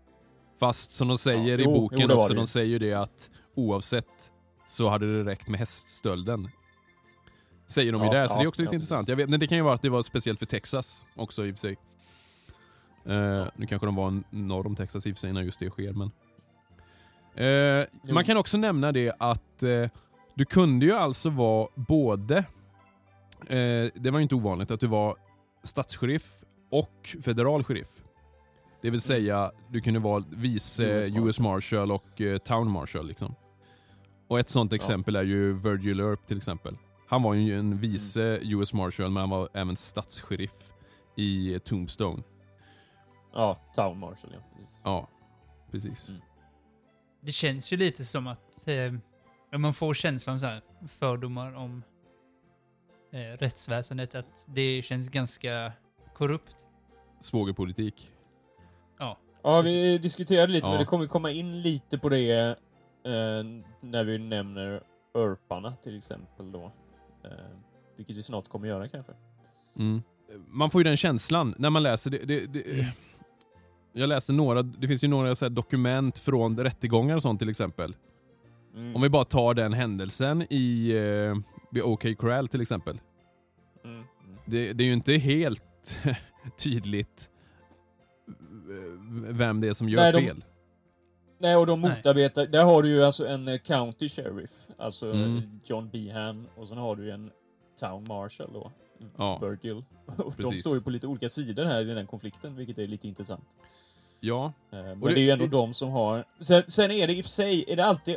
Fast som de säger Ja, i jo, boken jo, också, de säger ju det att oavsett så hade det räckt med häststölden. Säger de ju Ja, där, så ja, det är också lite ja, intressant. Jag vet, men det kan ju vara att det var speciellt för Texas också i och för sig. Eh, Nu kanske de var norr om Texas i och för sig när just det sker, men... Jo. man kan också nämna det att eh, du kunde ju alltså vara både, det var ju inte ovanligt, att du var stadssheriff och federal sheriff. Det vill säga, du kunde vara vice US US, Marshal. Och Town Marshal. Liksom. Och ett sånt exempel är ju Virgil Earp till exempel. Han var ju en vice US Marshal, men han var även stadssheriff i Tombstone. Ja, Town Marshal, ja. Precis. Ja, precis. Mm. Det känns ju lite som att eh, ja, man får känslan så här fördomar om eh, rättsväsendet, att det känns ganska korrupt. Svågerpolitik. Ja, vi diskuterade lite, Ja. men det kommer komma in lite på det eh, när vi nämner Örparna till exempel då. Eh, vilket vi snart kommer göra kanske. Mm. Man får ju den känslan när man läser det. det, det jag läser några, det finns ju några så dokument från rättegångar och sånt till exempel. Mm. Om vi bara tar den händelsen i eh, vid OK Corral till exempel. Mm. Mm. Det, det är ju inte helt tydligt vem det är som gör Nej, de- fel. Nej, och de motarbetar... Där har du ju alltså en eh, County Sheriff, alltså Mm. eh, John Behan, och sen har du en Town Marshal då, Ja. Virgil. Och de står ju på lite olika sidor här i den konflikten, vilket är lite intressant. Ja. Eh, Men Och det, det- är ju ändå det- de som har... Sen, sen är det i och för sig, är det alltid...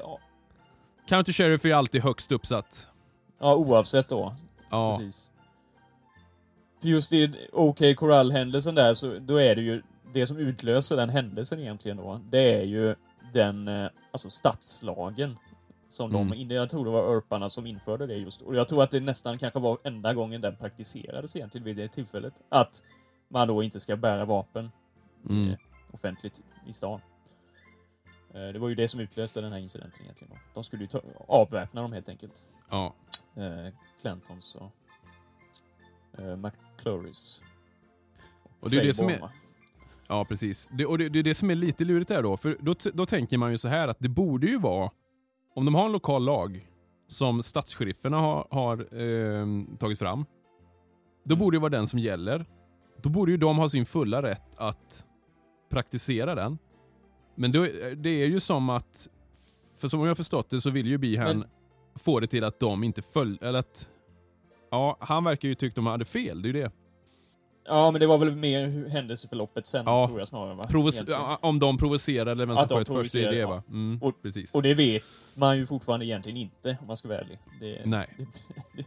County Sheriff är ju alltid högst uppsatt. Ja, oavsett då. Ja. Precis. För just i OK Corral-händelsen där, så då är det ju det som utlöser den händelsen egentligen då, det är ju den, eh, alltså stadslagen. Som Mm. de, jag tror det var Örparna som införde det just. Och jag tror att det nästan kanske var enda gången den praktiserades egentligen vid det tillfället. Att man då inte ska bära vapen Mm. eh, offentligt i stan. Eh, Det var ju det som utlöste den här incidenten egentligen. Då. De skulle ju ta, avväpna dem helt enkelt ja. eh, Clantons och eh, McClurys. Och det är det som är? Ja, precis. Det, och det, det är det som är lite lurigt där då. För då, då tänker man ju så här att det borde ju vara, om de har en lokal lag som statscherifferna har, har ehm, tagit fram, då Mm. borde det vara den som gäller. Då borde ju de ha sin fulla rätt att praktisera den. Men då, det är ju som att, för som jag har förstått det så vill ju Bihan Men- få det till att de inte följ, eller att, ja, han verkar ju tyckt de hade fel, det är ju det. Ja, men det var väl mer händelseförloppet sen, Ja. tror jag snarare va? Ja, om de provocerar eller vem som sköt först, det är det va? Mm, Och- precis. Och det vet man ju fortfarande egentligen inte, om man ska vara ärlig. Det, Nej. Det,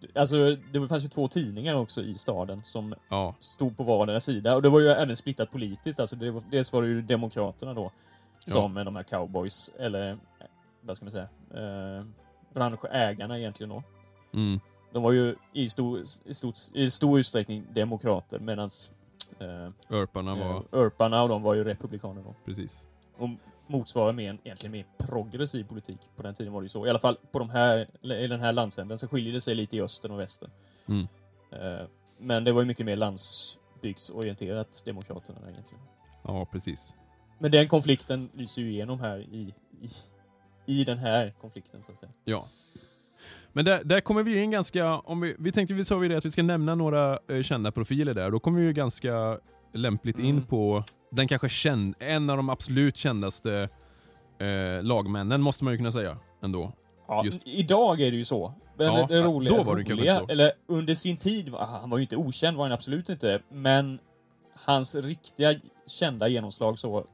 det, alltså, det fanns ju två tidningar också i staden som Ja, stod på vardera sida. Och det var ju även splittat politiskt. Alltså det var, dels var det ju Demokraterna då, Ja. som de här cowboys, eller eh, vad ska man säga, eh, branschägarna egentligen då. mm, De var ju i stor, i stort, i stor utsträckning demokrater medan eh, Örparna var, eh, Örparna och de var ju republikaner då. precis. Och motsvarar mer, egentligen mer progressiv politik. På den tiden var det ju så. I alla fall på de här, i den här landsändan så skiljer det sig lite i östern och västern. Mm. Eh, Men det var ju mycket mer landsbygdsorienterat, Demokraterna egentligen. Ja, precis. Men den konflikten lyser ju igenom här i, i, i den här konflikten så att säga. Ja. Men där, där kommer vi in ganska, om vi, vi tänkte vi sa vi det att vi ska nämna några eh, kända profiler där. Då kommer vi ju ganska lämpligt in Mm. på den kanske känd, en av de absolut kändaste eh, lagmännen måste man ju kunna säga ändå. Ja, Just- idag är det ju så. Men Ja, det roliga, då var det roliga så. eller under sin tid, han var ju inte okänd var han absolut inte, men hans riktiga kända genomslag så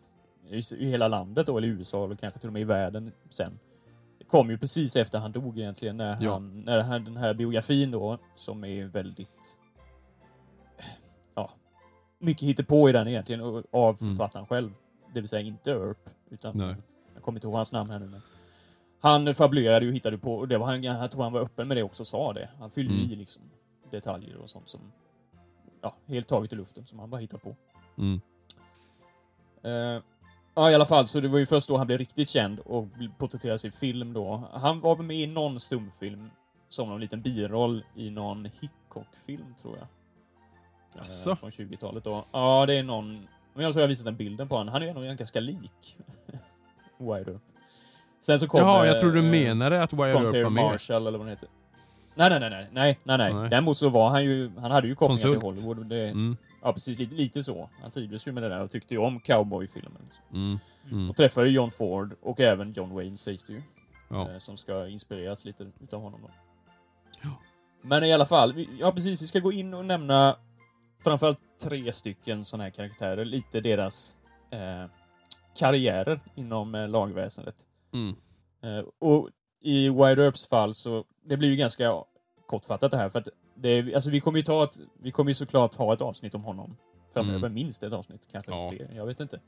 i, i hela landet då, eller i USA, eller kanske till och med i världen sen, kom ju precis efter han dog egentligen, när, Ja. han, när han, den här biografin då, som är väldigt, ja, mycket hittepå i den egentligen, och- av Mm. författaren själv. Det vill säga inte Earp, utan Nej. jag kommer inte ihåg hans namn här nu men. Han fabulerade ju och hittade på, och det var han, jag tror han var öppen med det också och sa det. Han fyllde Mm. i liksom detaljer och sånt som, ja, helt taget i luften, som han bara hittade på. Mm. Eh, ja, i alla fall, så det var ju först då han blev riktigt känd och porträtterades i film då. Han var med i någon stumfilm som någon liten biroll i någon Hickok-film, tror jag. Eh, Jaså? Från 20-talet då. Ja, det är någon... Men jag tror jag har visat den bilden på honom. Han är nog ganska lik Wide Earp. Sen så kom... Jaha, eh, jag tror du eh, menade att Wire Frontier var med. Marshall eller vad den heter. Nej, nej, nej, nej, nej, nej, nej. Däremot så var han ju, han hade ju kopplingar till. Hollywood. Det, Mm, Ja, precis. Lite, lite så. Han trivdes ju med det där och tyckte ju om cowboyfilmen. Liksom. mm, mm. Och träffade John Ford och även John Wayne sägs det ju. Ja. Eh, som ska inspireras lite utav honom då. Ja. Men i alla fall, vi, ja precis, vi ska gå in och nämna framförallt tre stycken sådana här karaktärer. Lite deras eh, karriärer inom eh, lagväsendet. Mm. Eh, och i Wide Earps fall så, det blir ju ganska kortfattat det här för att det, alltså vi kommer ju ta ett, vi kommer ju såklart ha ett avsnitt om honom framöver, Mm. minst ett avsnitt, kanske Ja. fler, jag vet inte.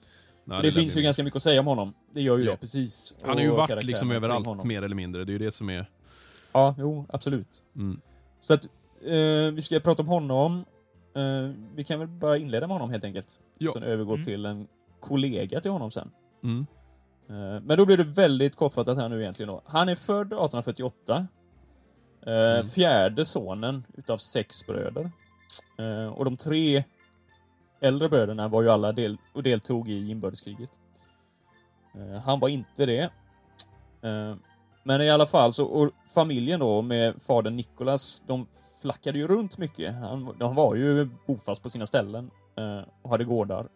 Nej, för det, lär finns ju ganska mycket att säga om honom. Det gör ju Ja. det, precis. Han har ju varit liksom överallt honom. mer eller mindre. Det är ju det som är... Ja, jo, absolut. Mm. Så att, eh, vi ska prata om honom. Eh, vi kan väl bara inleda med honom helt enkelt. Ja. Sen övergå Mm. till en kollega till honom sen. Mm. Eh, Men då blir det väldigt kortfattat här nu egentligen då. Han är född 1848. Eh, Mm. Fjärde sonen utav sex bröder. Eh, Och de tre äldre bröderna var ju alla del och deltog i inbördeskriget. Eh, Han var inte det. Men i alla fall så, och familjen då med fadern Nikolas, de flackade ju runt mycket. Han, de var ju bofast på sina ställen och hade gårdar.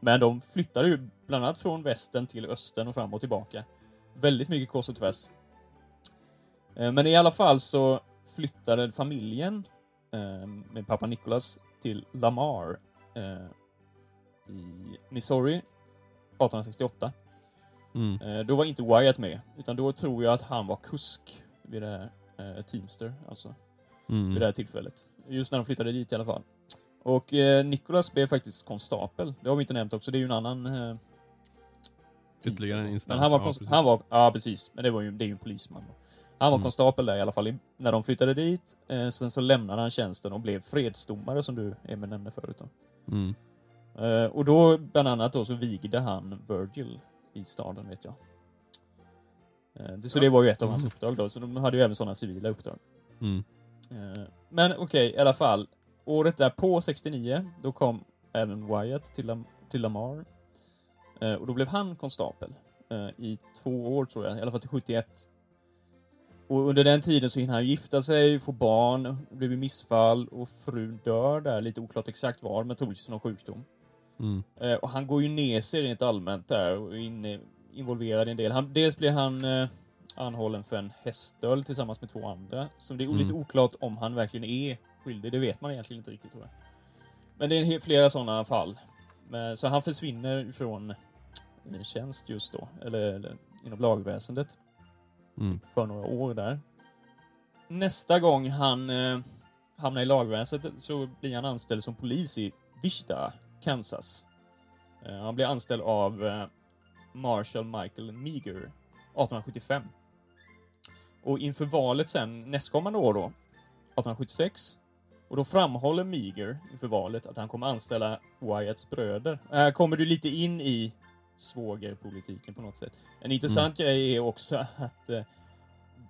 Men de flyttade ju bland annat från västern till östern och fram och tillbaka. Väldigt mycket kors och tvärs. Eh, Men i alla fall så flyttade familjen eh, med pappa Nicholas till Lamar eh, i Missouri 1868. Mm. Då var inte Wyatt med, utan då tror jag att han var kusk vid det här Teamster, alltså Mm. vid det här tillfället. Just när de flyttade dit i alla fall. Och eh, Nicholas blev faktiskt konstapel. Det har vi inte nämnt också, det är ju en annan... Eh. Ytterligare en instans. Men han var, ja, precis. han var, ja precis, men det, var ju, det är ju en polisman då. Han var Mm. konstapel där i alla fall i, när de flyttade dit. Eh, sen så lämnade han tjänsten och blev fredsdomare som du Emil nämnde förut då. Mm. Eh, och då, bland annat då, så vigde han Virgil i staden, vet jag. Eh, det, så det var ju ett av hans Mm. uppdrag då, så de hade ju även sådana civila uppdrag. Mm. Eh, men okej, i alla fall. Året därpå, 69, då kom även Wyatt till, Lam- till Lamar. Eh, och då blev han konstapel eh, i två år tror jag, i alla fall till 71. Och under den tiden så hinner han gifta sig, få barn, blir missfall och frun dör där, lite oklart exakt var, men troligtvis någon sjukdom. Mm. Eh, och han går ju ner sig rent allmänt där och är inne, involverad i en del. Han, dels blir han eh, anhållen för en häststöld tillsammans med två andra. Så det är Mm. lite oklart om han verkligen är skyldig. Det vet man egentligen inte riktigt tror jag. Men det är flera sådana fall. Men, så han försvinner från eh, tjänst just då, eller, eller inom lagväsendet Mm. för några år där. Nästa gång han eh, hamnar i lagväsendet så blir han anställd som polis i Wichita, Kansas. Eh, han blir anställd av eh, Marshall Michael Meager 1875. Och inför valet sen nästkommande år då, 1876, och då framhåller Meager inför valet att han kommer anställa Wyatts bröder. Här kommer du lite in i svågerpolitiken på något sätt. En intressant grej är också att eh,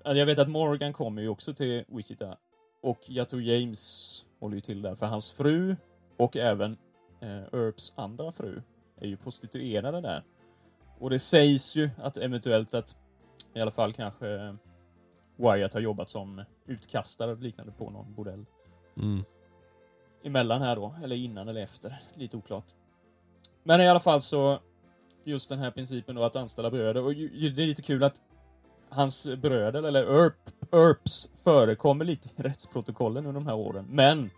Alltså, jag vet att Morgan kommer ju också till Wichita. Och jag tror James håller ju till där, för hans fru och även eh, Earps andra fru är ju prostituerade där. Och det sägs ju att eventuellt att i alla fall kanske eh, Wyatt har jobbat som utkastare och liknande på någon bordell. Mm. Emellan här då, eller innan eller efter. Lite oklart. Men i alla fall så, just den här principen då att anställa bröder. Och ju, det är lite kul att hans bröder, eller Earp, Earps, förekommer lite i rättsprotokollen under de här åren. Men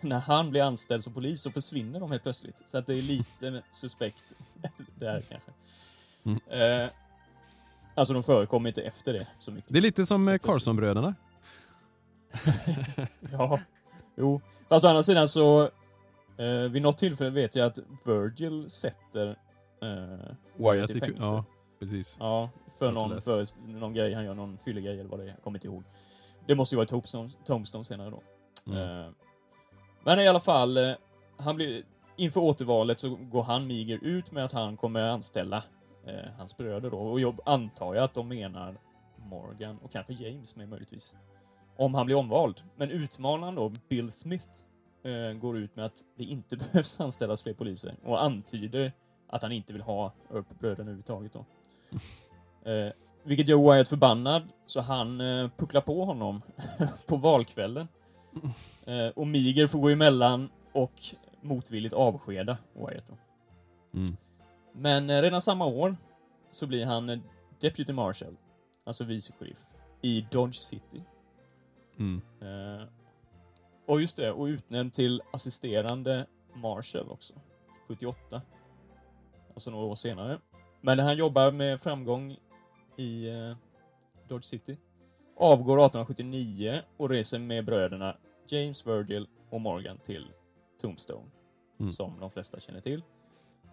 när han blir anställd som polis så försvinner de helt plötsligt. Så att det är lite suspekt där kanske. Mm. Eh, alltså de förekommer inte efter det så mycket. Det är lite som eh, Carlson-bröderna. Ja, jo. Fast å andra sidan så, eh, vid något tillfälle vet jag att Virgil sätter eh, Wyatt i fängelse. Ja, precis. Ja, för någon, för någon grej han gör, någon fyllegrej eller vad det är. Jag kommer inte ihåg. Det måste ju vara Tombstone, Tombstone senare då. Mm. Eh, Men i alla fall, eh, han blir, inför återvalet så går han Miger ut med att han kommer anställa eh, hans bröder då. Och jag antar jag att de menar Morgan och kanske James med möjligtvis. Om han blir omvald. Men utmanaren då, Bill Smith, eh, går ut med att det inte behövs anställas fler poliser och antyder att han inte vill ha Earp-bröderna överhuvudtaget då. Eh, vilket gör Wyatt förbannad, så han eh, pucklar på honom på valkvällen. Eh, och Miger får gå emellan och motvilligt avskeda Wyatt då. Mm. Men eh, redan samma år så blir han eh, Deputy Marshal, alltså vice sheriff, i Dodge City. Mm. Eh, och just det, och utnämnd till assisterande Marshal också. 78. Alltså några år senare. Men han jobbar med framgång i eh, Dodge City. Avgår 1879 och reser med bröderna James Virgil och Morgan till Tombstone. Mm. Som de flesta känner till.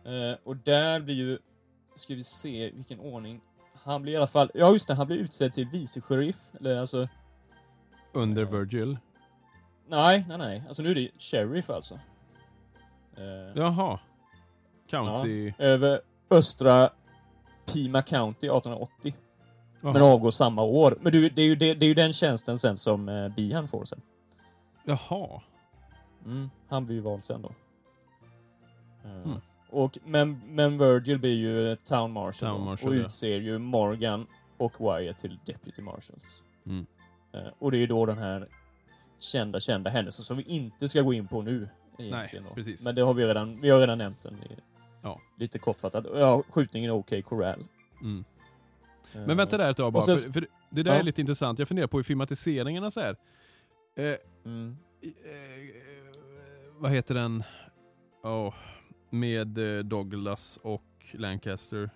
Eh, och där blir ju, ska vi se vilken ordning. Han blir i alla fall, ja just det, han blir utsedd till vice sheriff, eller alltså Under Virgil. Nej, nej, nej. Alltså nu är det sheriff alltså. Eh, Jaha. County. över östra Pima County 1880. Jaha. Men avgår samma år. Men du, det, är ju, det, det är ju den tjänsten sen som eh, Bihan får sen. Jaha. Mm, han blir ju vald sen då. Eh, Mm. och, men, men Virgil blir ju town marshal, Town marshal, och ja. utser ju Morgan och Wyatt till deputy marshals. Mm. Eh, och det är ju då den här kända, kända händelsen som vi inte ska gå in på nu. Nej, precis. Men det har vi redan, vi har redan nämnt den. i- Ja. Lite kortfattat. Ja, skjutningen i OK Corral. Mm. Eh, Men vänta där ett tag bara, sen- för, för det där Ja. är lite intressant. Jag funderar på i filmatiseringarna så här. Eh, Mm. eh, vad heter den? Åh, med eh, Douglas och Lancaster.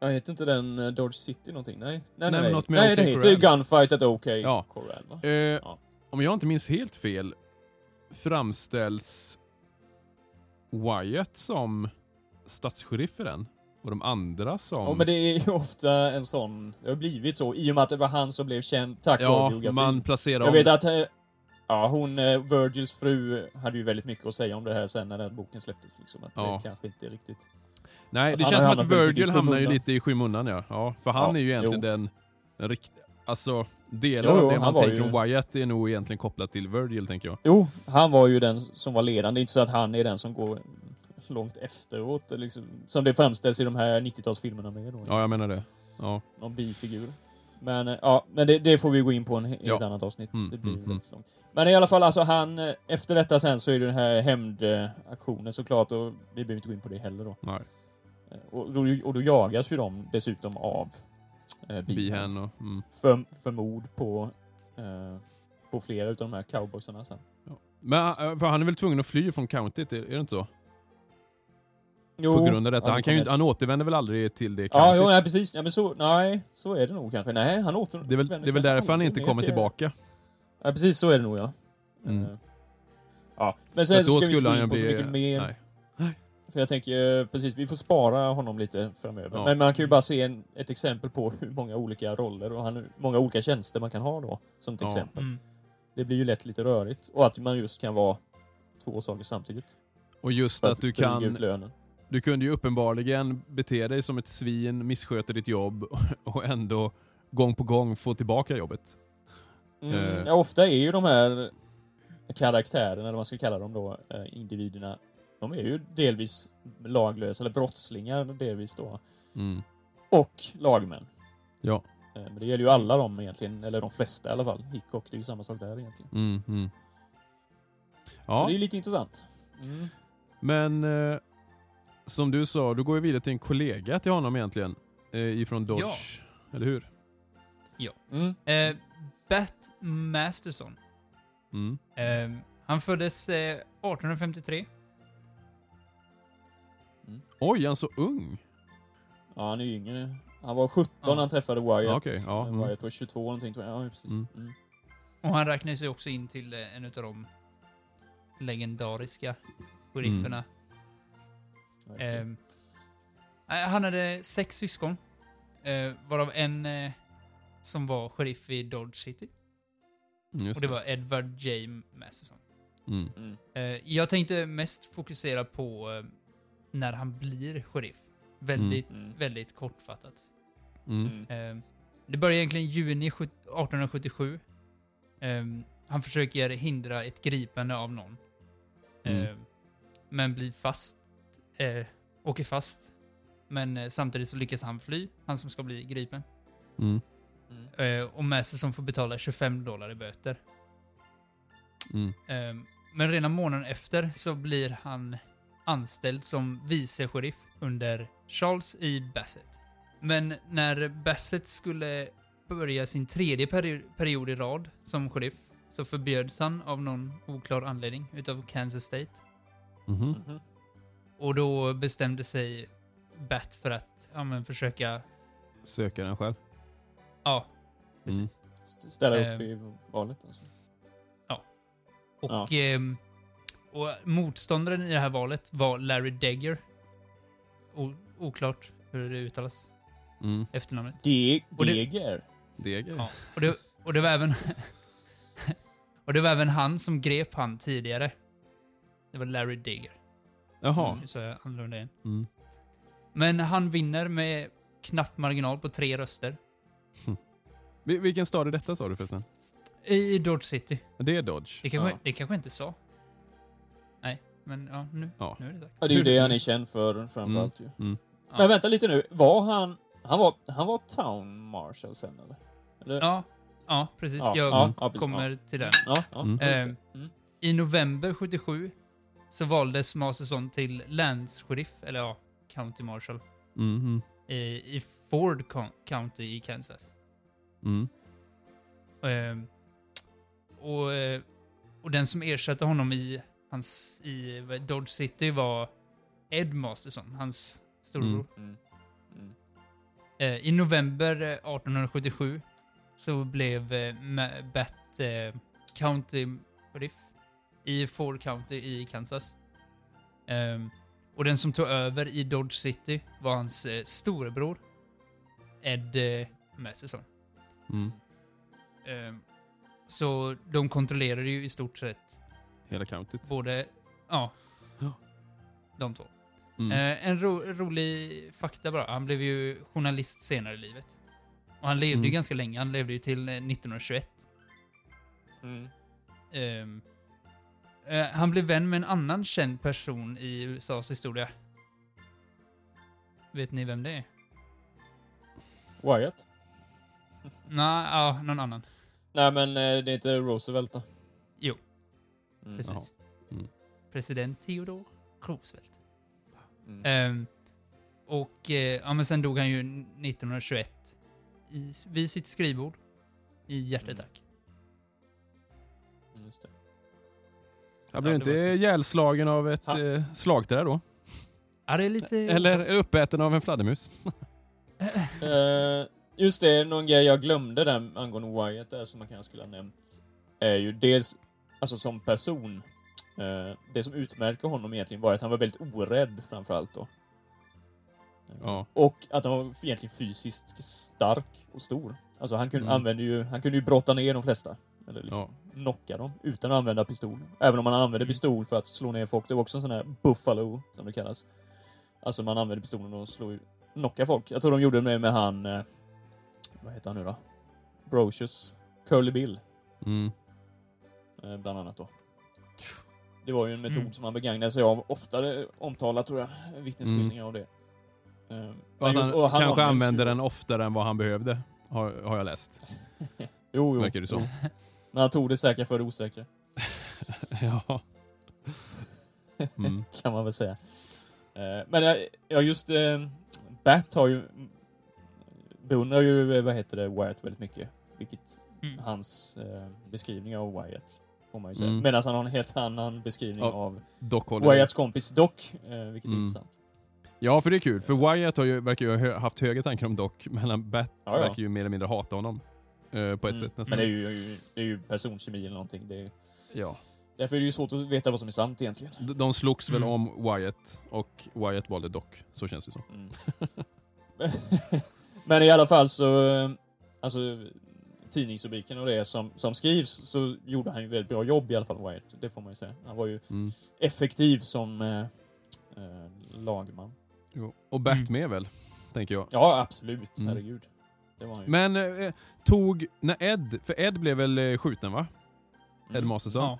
Jag heter inte den eh, Dodge City någonting? Nej. Nej, Nej, nej. något med nej det heter ju. Gunfight at OK Ja. Corral? Eh, Ja. Om jag inte minns helt fel framställs Wyatt som statssheriff i den. Och de andra som... Ja, men det är ju ofta en sån... Det har blivit så i och med att det var han som blev känd tack vare ja, biografin. man placerar Jag vet att... eh, Ja, hon, eh, Virgils fru, hade ju väldigt mycket att säga om det här sen när den boken släpptes. Liksom, att Ja. det kanske inte är riktigt... Nej, att det känns som att Virgil hamnar ju lite i skymundan ja. ja för han Ja, är ju egentligen jo. den, den rikt... Alltså, delar Jo, jo, av det man tänker ju- om Wyatt är nog egentligen kopplat till Virgil, tänker jag. Jo, han var ju den som var ledande. Det är inte så att han är den som går långt efteråt. Liksom, som det framställs i de här 90-talsfilmerna med. Då. Ja, jag menar det. Ja. Någon bifigur. Men, eh, ja, men det, det får vi gå in på en, i ett Ja. annat avsnitt. Mm, det blir mm, väldigt långt. Men i alla fall, alltså han... eh, Efter detta sen så är det den här hämndaktionen såklart och vi behöver inte gå in på det heller då. Nej. Eh, Och då, och då jagas ju de dessutom av eh. Bihan och... Mm. För, för mord på, eh, på flera utav de här cowboysarna sen. Men äh, för han är väl tvungen att fly från countyt, är, är det inte så? Jo, På grund av detta. ja, han, kan ju, han återvänder väl aldrig till det Ja, countyt? jo, nej, precis. Ja, men så, nej, så är det nog kanske. Nej, han åter... Det är väl, det är väl därför han inte kommer tillbaka. Ja, precis så är det nog ja. Mm. Eh, Ja, men Så sen att ska då vi inte skulle gå han ju in på så bli... mycket mer. Nej. För jag tänker, eh, precis, vi får spara honom lite framöver. Ja. Men man kan ju bara se en, ett exempel på hur många olika roller och han, hur många olika tjänster man kan ha då, som ett Ja. exempel. Mm. Det blir ju lätt lite rörigt. Och att man just kan vara två saker samtidigt. Och just För att du kan... ut lönen. Du kunde ju uppenbarligen bete dig som ett svin, missköta ditt jobb och ändå gång på gång få tillbaka jobbet. Mm, Eh. ja, ofta är ju de här karaktärerna, eller vad man ska kalla dem då, eh, individerna, de är ju delvis laglösa, eller brottslingar delvis då. Mm. Och lagmän. Ja. Eh, Men det gäller ju alla dem egentligen, eller de flesta i alla fall. Hickok, det är ju samma sak där egentligen. Mm, mm. Så Ja, det är lite intressant. Mm. men eh, som du sa, du går ju vidare till en kollega till honom egentligen. Eh, ifrån Dodge, eller hur? Mm. Eh, Bat Masterson. Mm. Eh, han föddes eh, 1853. Oj, han är så ung! Ja, han är yngre. Han var 17 Ja. när han träffade Wyatt. Okej, ja, Eh, mm. Wyatt var 22 någonting tror jag. Ja, precis. Mm. Mm. Och han räknas ju också in till eh, en av de legendariska sherifferna. Verkligen. Eh, han hade sex syskon. Eh, varav en eh, som var sheriff i Dodge City. Mm, Just Och det var Edward J. Masterson. Mm. Mm. Eh, jag tänkte mest fokusera på eh, när han blir sheriff. Väldigt, Mm. Mm. väldigt kortfattat. Mm. Mm. Eh, det börjar egentligen i juni 17- 1877. Eh, han försöker hindra ett gripande av någon. Eh, Mm. men blir fast. Eh, åker fast. Men eh, samtidigt så lyckas han fly, han som ska bli gripen. Mm. Mm. Eh, och Masterson får betala 25 dollar i böter. Mm. Eh, men redan månaden efter så blir han anställd som vice sheriff under Charles E. Bassett. Men när Bassett skulle börja sin tredje peri period i rad som sheriff så förbjöds han av någon oklar anledning utav Kansas State. Mhm. Mhm. Och då bestämde sig Bat för att ja, men försöka... Söker den själv. Ja, precis. St- Ställa upp Eh. i valet alltså. Och, Ja. ehm, och motståndaren i det här valet var Larry Degger. O, oklart hur det uttalas, Mm. efternamnet. De- Och det- Deger. Deger. Ja. Och, det, och det var även... och det var även han som grep han tidigare. Det var Larry Degger. Jaha. Nu sa jag annorlunda igen. Mm. Men han vinner med knapp marginal på tre röster. Vil- Vilken stad är detta sa du förresten? I Dodge City. Det är Dodge. Det kanske, Ja. det kanske jag inte sa. Men ja, nu, Ja. nu är det sagt. Ja, det är ju det han är känd för framförallt ju. Mm. Ja. Men vänta lite nu. Var han... Han var, han var town marshal sen eller? eller? Ja, ja precis. Ja, jag ja, ja, kommer till den. Ja, ja, Mm. Mm. I november 77 så valdes Masterson till länssheriff, eller ja, county marshal, Mhm. i, i Ford Co- County i Kansas. Mm. Ehm, och, eh, och den som ersatte honom i, hans, i Dodge City var Ed Masterson, hans storebror. Mm. Mm. Eh, I november eh, 1877 så blev eh, Bat eh, County Sheriff i Ford County i Kansas. Ehm, och den som tog över i Dodge City var hans eh, storebror Ed eh, Masterson. Mm. Ehm, så de kontrollerade ju i stort sett Hela countyt. både, ja, Ja. de två. Mm. Eh, en ro rolig fakta bara. Han blev ju journalist senare i livet. Och han levde ju Mm. ganska länge. Han levde ju till eh, 1921. Mm. Ehm, eh, han blev vän med en annan känd person i USAs historia. Vet ni vem det är? Wyatt? Nej, ja, någon annan. Nej men eh, det är inte Roosevelt då? Mm. Precis. Mm. President Theodore Roosevelt. Mm. Ehm, och eh, ja, men sen dog han ju 1921 i, vid sitt skrivbord i hjärtattack. Just det. Jag blev Ja, inte typ- ihjälslagen av ett eh, slagträ då? Ja, det är lite... Eller uppäten av en fladdermus? Eh, just det, någon grej jag glömde där angående Wyatt där som man kanske skulle ha nämnt. Är ju dels, alltså som person. eh, det som utmärker honom egentligen var att han var väldigt orädd framförallt då. Ja. Och att han var egentligen fysiskt stark och stor. Alltså han kunde, Mm. använde ju, han kunde ju brotta ner de flesta. Eller liksom knocka dem utan att använda pistol. Även om man använde Mm. pistol för att slå ner folk. Det var också en sån här buffalo, som det kallas. Alltså man använde pistolen och slog, knocka folk. Jag tror de gjorde det med han... Eh, vad heter han nu då? Brocious. Curly Bill, Mm. Eh, bland annat då. Det var ju en metod Mm. som man begagnade sig av oftare omtalat tror jag. Vittnesskildringar av det. Eh, Och just- han och han kanske använde den oftare än vad han behövde, har, har jag läst. Jo, jo. Verkar det som. Men han tog det säkra för det osäkra. ja. Mm. kan man väl säga. Eh, Men eh, ja, just eh, Bat har ju beundrar ju, eh, vad heter det, Wyatt väldigt mycket. Vilket Mm. hans eh, beskrivning av Wyatt, får man ju säga. Mm. Medan han har en helt annan beskrivning Ja, av Wyatts kompis Doc, eh, vilket är Mm. intressant. Ja, för det är kul. För Wyatt har ju, verkar ju ha haft höga tankar om Doc, men Bat Ja, ja. verkar ju mer eller mindre hata honom. eh, på ett Mm. sätt nästan. Men det är ju, det är ju personkemi eller någonting. Det är, Ja. därför är det ju svårt att veta vad som är sant egentligen. De- De slogs väl Mm. om Wyatt, och Wyatt valde Doc. Så känns det som. Mm. Men i alla fall så, eh, alltså tidningsrubriken och det som, som skrivs så gjorde han ju väldigt bra jobb i alla fall, Wyatt. Det får man ju säga. Han var ju Mm. effektiv som eh, eh, lagman. Jo. Och Mm. med väl, tänker jag. Ja, absolut. Mm. Herregud. Det var han ju. Men eh, tog, när Ed, för Ed blev väl eh, skjuten va? Ed Mm. Masterson. Ja.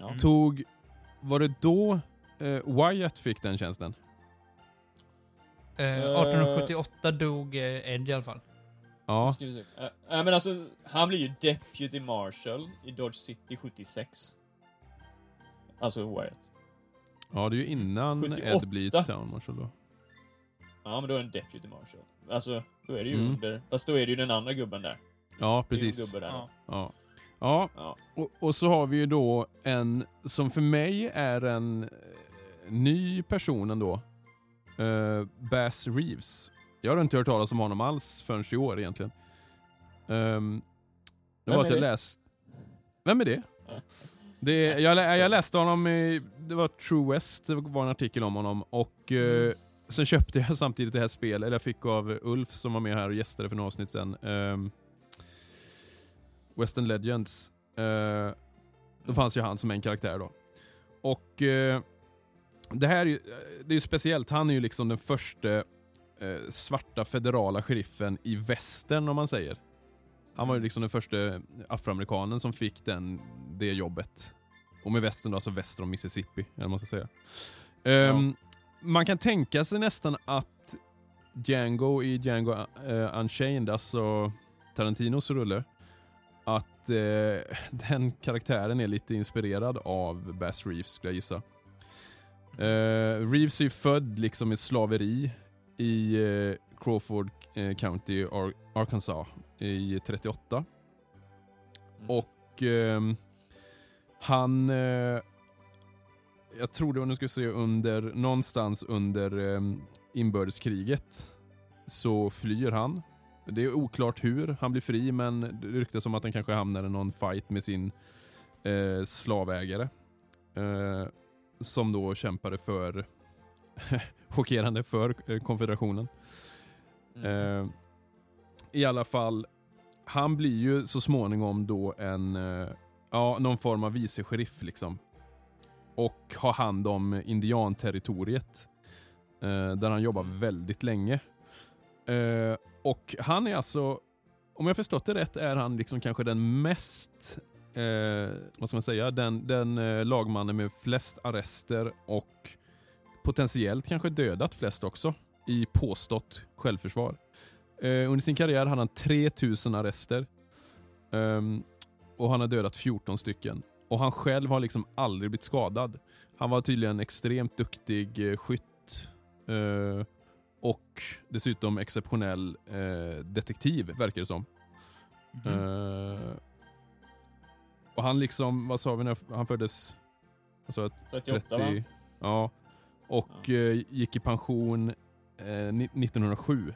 Ja. Tog, var det då eh, Wyatt fick den tjänsten? Eh, 1878 dog eh, Ed i alla fall. Ja. Ska vi se. Eh, eh, men alltså, han blir ju Deputy Marshal i Dodge City 76. Alltså Wyatt. Ja, det är ju innan 78. Ed blir Town Marshal då. Ja, men då är en Deputy Marshal. Alltså, då är det ju Mm. under... Fast då är det ju den andra gubben där. Ja, Det är ju precis. där. Ja. Ja. Ja, Ja. och, och så har vi ju då en som för mig är en eh, ny person ändå. Uh, Bass Reeves. Jag har inte hört talas om honom alls förrän i år egentligen. Um, det var att jag det? läst... Vem är det? det jag, jag läste honom i... Det var True West, det var en artikel om honom. Och eh, sen köpte jag samtidigt det här spelet, eller jag fick av Ulf som var med här och gästade för några avsnitt sen. ehm, Western Legends. Eh, då fanns ju han som en karaktär då. Och eh, det här är ju, det är ju speciellt. Han är ju liksom den första eh, svarta federala sheriffen i västern om man säger. Han var ju liksom den första afroamerikanen som fick den, det jobbet. Och med västern då, alltså väster om Mississippi, eller man ska säga. Ehm, Man kan tänka sig nästan att Django i Django uh, Unchained, alltså Tarantinos rulle, att eh, den karaktären är lite inspirerad av Bass Reeves skulle jag gissa. Eh, Reeves är ju född liksom i slaveri i eh, Crawford eh, County, Ar- Arkansas i 38. Mm. Och ehm, han... Eh, jag tror det var, nu ska vi se, under, någonstans under eh, inbördeskriget så flyr han. Det är oklart hur han blir fri men det ryktas om att han kanske hamnar i någon fight med sin eh, slavägare. Eh, som då kämpade för, chockerande, för eh, konfederationen. Mm. Eh, I alla fall, han blir ju så småningom då en, eh, ja, någon form av vice sheriff liksom. Och har hand om indianterritoriet. Eh, där han jobbar väldigt länge. Eh, och han är alltså om jag förstått det rätt är han liksom kanske den mest, eh, vad ska man säga, den, den lagmannen med flest arrester och potentiellt kanske dödat flest också i påstått självförsvar. Eh, under sin karriär hade han 3000 arrester Ehm, och han har dödat 14 stycken. Och han själv har liksom aldrig blivit skadad. Han var tydligen extremt duktig eh, skytt eh, och dessutom exceptionell eh, detektiv, verkar det som. Eh, och han liksom, vad sa vi när han föddes? Jag? 38 va? 30, ja. Och eh, gick i pension eh, ni- 1907.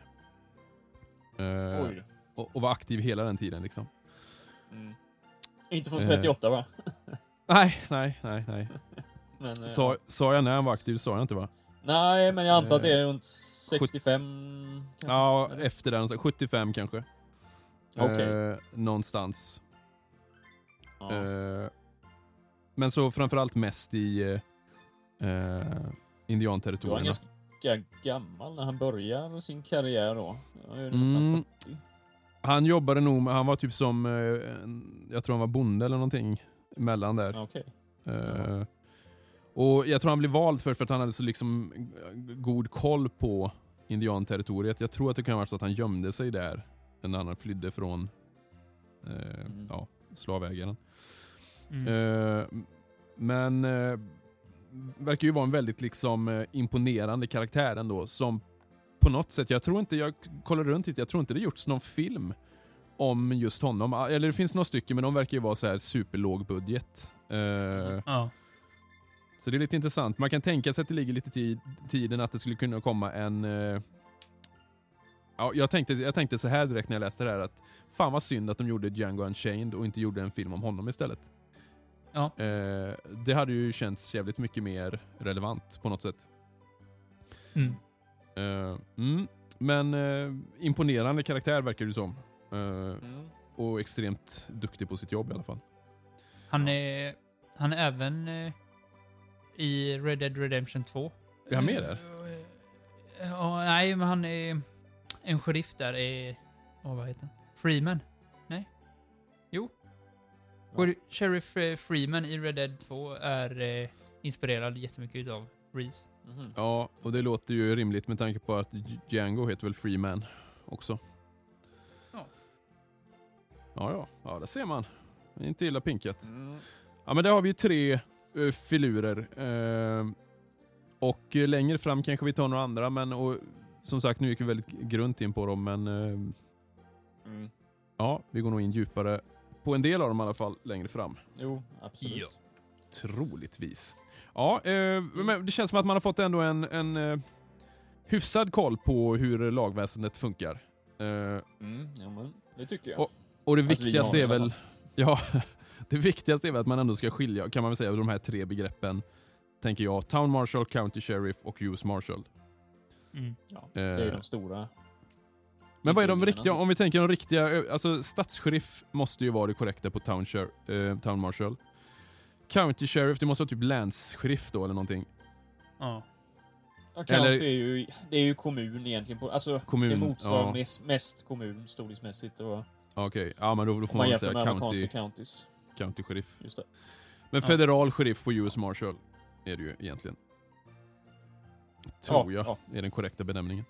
Eh, Oj. och, och var aktiv hela den tiden liksom. Mm. Inte från Eh. 38 va? Nej, nej, nej, nej. Men, eh, Sa, sa jag när han var aktiv? sa jag inte va? Nej, men jag antar att det Eh, är runt 65... kanske? Ja, Eller? efter den. så 75 kanske. Okej. Eh, någonstans. Ja. Eh, men så framförallt mest i eh, eh, var han indianterritorierna. ganska gammal när han börjar sin karriär då. Han är ju nästan Mm. 40. Han jobbade nog, med- han var typ som, eh, jag tror han var bonde eller någonting mellan där. Ja, Okej. Eh, och Jag tror han blev vald för, för att han hade så liksom god koll på indianterritoriet. Jag tror att det kan ha varit så att han gömde sig där när han flydde från eh, Mm. ja, slavägaren. Mm. Eh, men eh, verkar ju vara en väldigt liksom eh, imponerande karaktär ändå som på något sätt, jag tror inte, jag kollar runt lite, jag tror inte det gjorts någon film om just honom. Ah, Eller det finns några stycken men de verkar ju vara så här superlåg budget. Eh, Ja. så det är lite intressant. Man kan tänka sig att det ligger lite i tiden att det skulle kunna komma en... Eh, ja, jag, tänkte, jag tänkte så här direkt när jag läste det här att fan vad synd att de gjorde Django Unchained och inte gjorde en film om honom istället. Ja. Eh, det hade ju känts jävligt mycket mer relevant på något sätt. Mm. Eh, mm, men eh, imponerande karaktär verkar det som. Eh, Mm. och extremt duktig på sitt jobb i alla fall. Han är, han är även eh, i Red Dead Redemption 2. Är han med där? Eh, Ja, nej, men han är en sheriff där i... Oh, vad heter han? Freeman? Nej? Jo. Ja. Ja. Sheriff Freeman i Red Dead 2 är eh, inspirerad jättemycket utav Reeves. Mhm. Ja, och det låter ju rimligt med tanke på att Django heter väl Freeman också. Ja. Ja, ja. Ja, där ser man. Inte illa pinkat. Mm. Ja, men där har vi ju tre uh, filurer. Eh, och eh, längre fram kanske vi tar några andra, men och, som sagt, nu gick vi väldigt grunt in på dem, men eh, Mm. ja, vi går nog in djupare på en del av dem i alla fall längre fram. Jo, absolut. Ja. Troligtvis. Ja, eh, men det känns som att man har fått ändå en, en eh, hyfsad koll på hur lagväsendet funkar. Eh, Mm. Ja, men det tycker jag. Och- och det Att viktigaste är väl... Ja, det viktigaste är väl att man ändå ska skilja, kan man väl säga, de här tre begreppen. Tänker jag. Town Marshal, County Sheriff och US Marshal. Mm. Ja, det är Eh, de stora. Men vad är de riktiga, om vi tänker de riktiga, ö, alltså stadssheriff måste ju vara det korrekta på Town, eh, town Marshal. County Sheriff, det måste vara typ länssheriff då eller någonting. Ja. Ja, eller- County är ju, det är ju kommun egentligen. På, alltså, Kommun, det motsvarar ja. mest, mest kommun storleksmässigt. Okej, ja men då, då får man man säga med county, counties. county sheriff. Just det. Men Ja. federal sheriff på US Marshal är det ju egentligen. Tror Ja, jag ja. är den korrekta benämningen.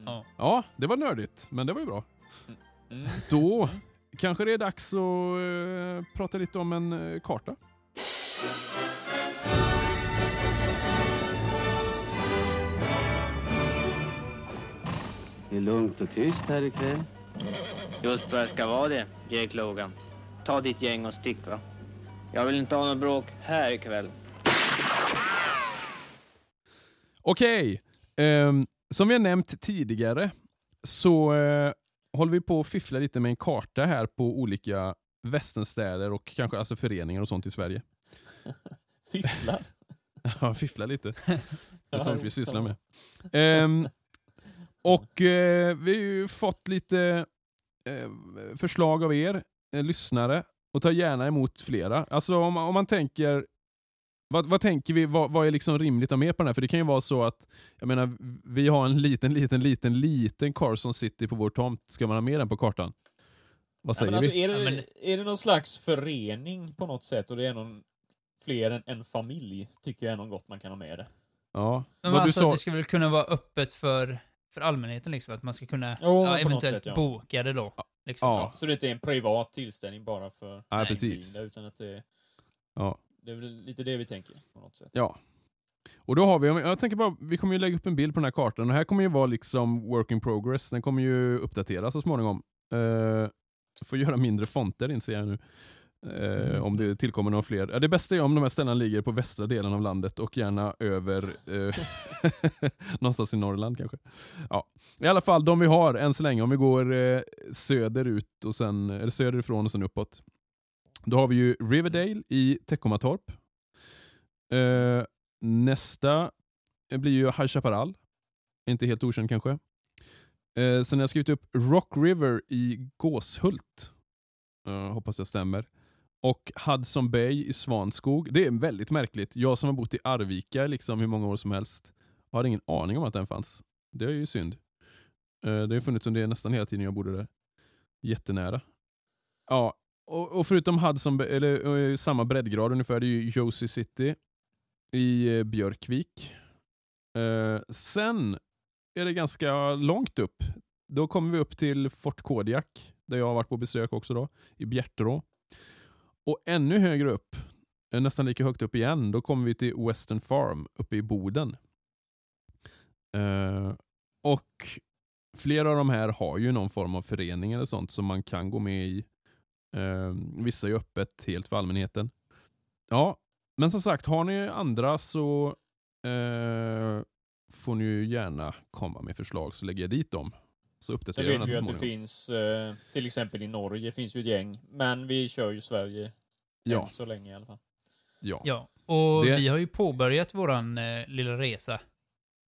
Mm. Ja. Ja, det var nördigt, men det var ju bra. Mm. Då kanske det är dags att eh, prata lite om en eh, karta. Det är lugnt och tyst här ikväll. Just vad det ska vara det, Jake Logan. Ta ditt gäng och stick va. Jag vill inte ha något bråk här ikväll. Okej, ehm, som vi har nämnt tidigare så eh, håller vi på att fiffla lite med en karta här på olika västernstäder och kanske alltså föreningar och sånt i Sverige. Fifflar. Ja, fiffla lite. Det är sånt vi sysslar med. Ehm, och eh, vi har ju fått lite eh, förslag av er eh, lyssnare och tar gärna emot flera. Alltså om, om man tänker vad, vad tänker vi, vad, vad är liksom rimligt att ha med på den här? För det kan ju vara så att, jag menar, vi har en liten, liten, liten, liten Carson City på vår tomt. Ska man ha med den på kartan? Vad Ja, säger men alltså, vi? är, det, Ja, men- är det någon slags förening på något sätt och det är någon fler än en familj, tycker jag är något gott man kan ha med det. Ja. Men Vad du alltså, sa, det ska väl kunna vara öppet för, för allmänheten liksom, att man ska kunna Jo, ja, eventuellt sätt, ja. boka det då. Liksom. Ja. Så det inte är en privat tillställning bara för Ja, Nej, precis. blinda, utan att det är, Ja det är väl lite det vi tänker på något sätt. Ja. Och då har vi, jag tänker bara, vi kommer ju lägga upp en bild på den här kartan. Den här kommer ju vara liksom work in progress. Den kommer ju uppdateras så småningom. Uh, får göra mindre fonter inser jag nu. Uh, mm. om det tillkommer några fler. Ja, det bästa är om de här ställena ligger på västra delen av landet och gärna över uh, någonstans i Norrland kanske. Ja. I alla fall de vi har än så länge, om vi går uh, söderut och sen, eller söderifrån och sen uppåt. Då har vi ju Riverdale i Teckomatorp. Eh, nästa blir ju High Chaparral. Inte helt okänd kanske. Eh, sen har jag skrivit upp Rock River i Gåshult. Eh, hoppas jag stämmer. Och Hudson Bay i Svanskog. Det är väldigt märkligt. Jag som har bott i Arvika liksom hur många år som helst har ingen aning om att den fanns. Det är ju synd. Eh, det har funnits under nästan hela tiden jag bodde där. Jättenära. Ja, och, och förutom Hudson eller eh, samma breddgrad ungefär, det är ju Josie City i eh, Björkvik. Eh, sen är det ganska långt upp. Då kommer vi upp till Fort Kodiak, där jag har varit på besök också då, i Bjärterå. Och ännu högre upp, eh, nästan lika högt upp igen, då kommer vi till Western Farm uppe i Boden. Eh, och flera av de här har ju någon form av förening eller sånt som man kan gå med i. Eh, vissa är öppet helt för allmänheten. Ja, men som sagt, har ni andra så eh, får ni ju gärna komma med förslag så lägger jag dit dem. Så uppdaterar jag vet vi att det finns, eh, till exempel i Norge finns ju ett gäng, men vi kör ju Sverige Ja, än så länge i alla fall. ja, Ja, och Det- vi har ju påbörjat våran eh, lilla resa.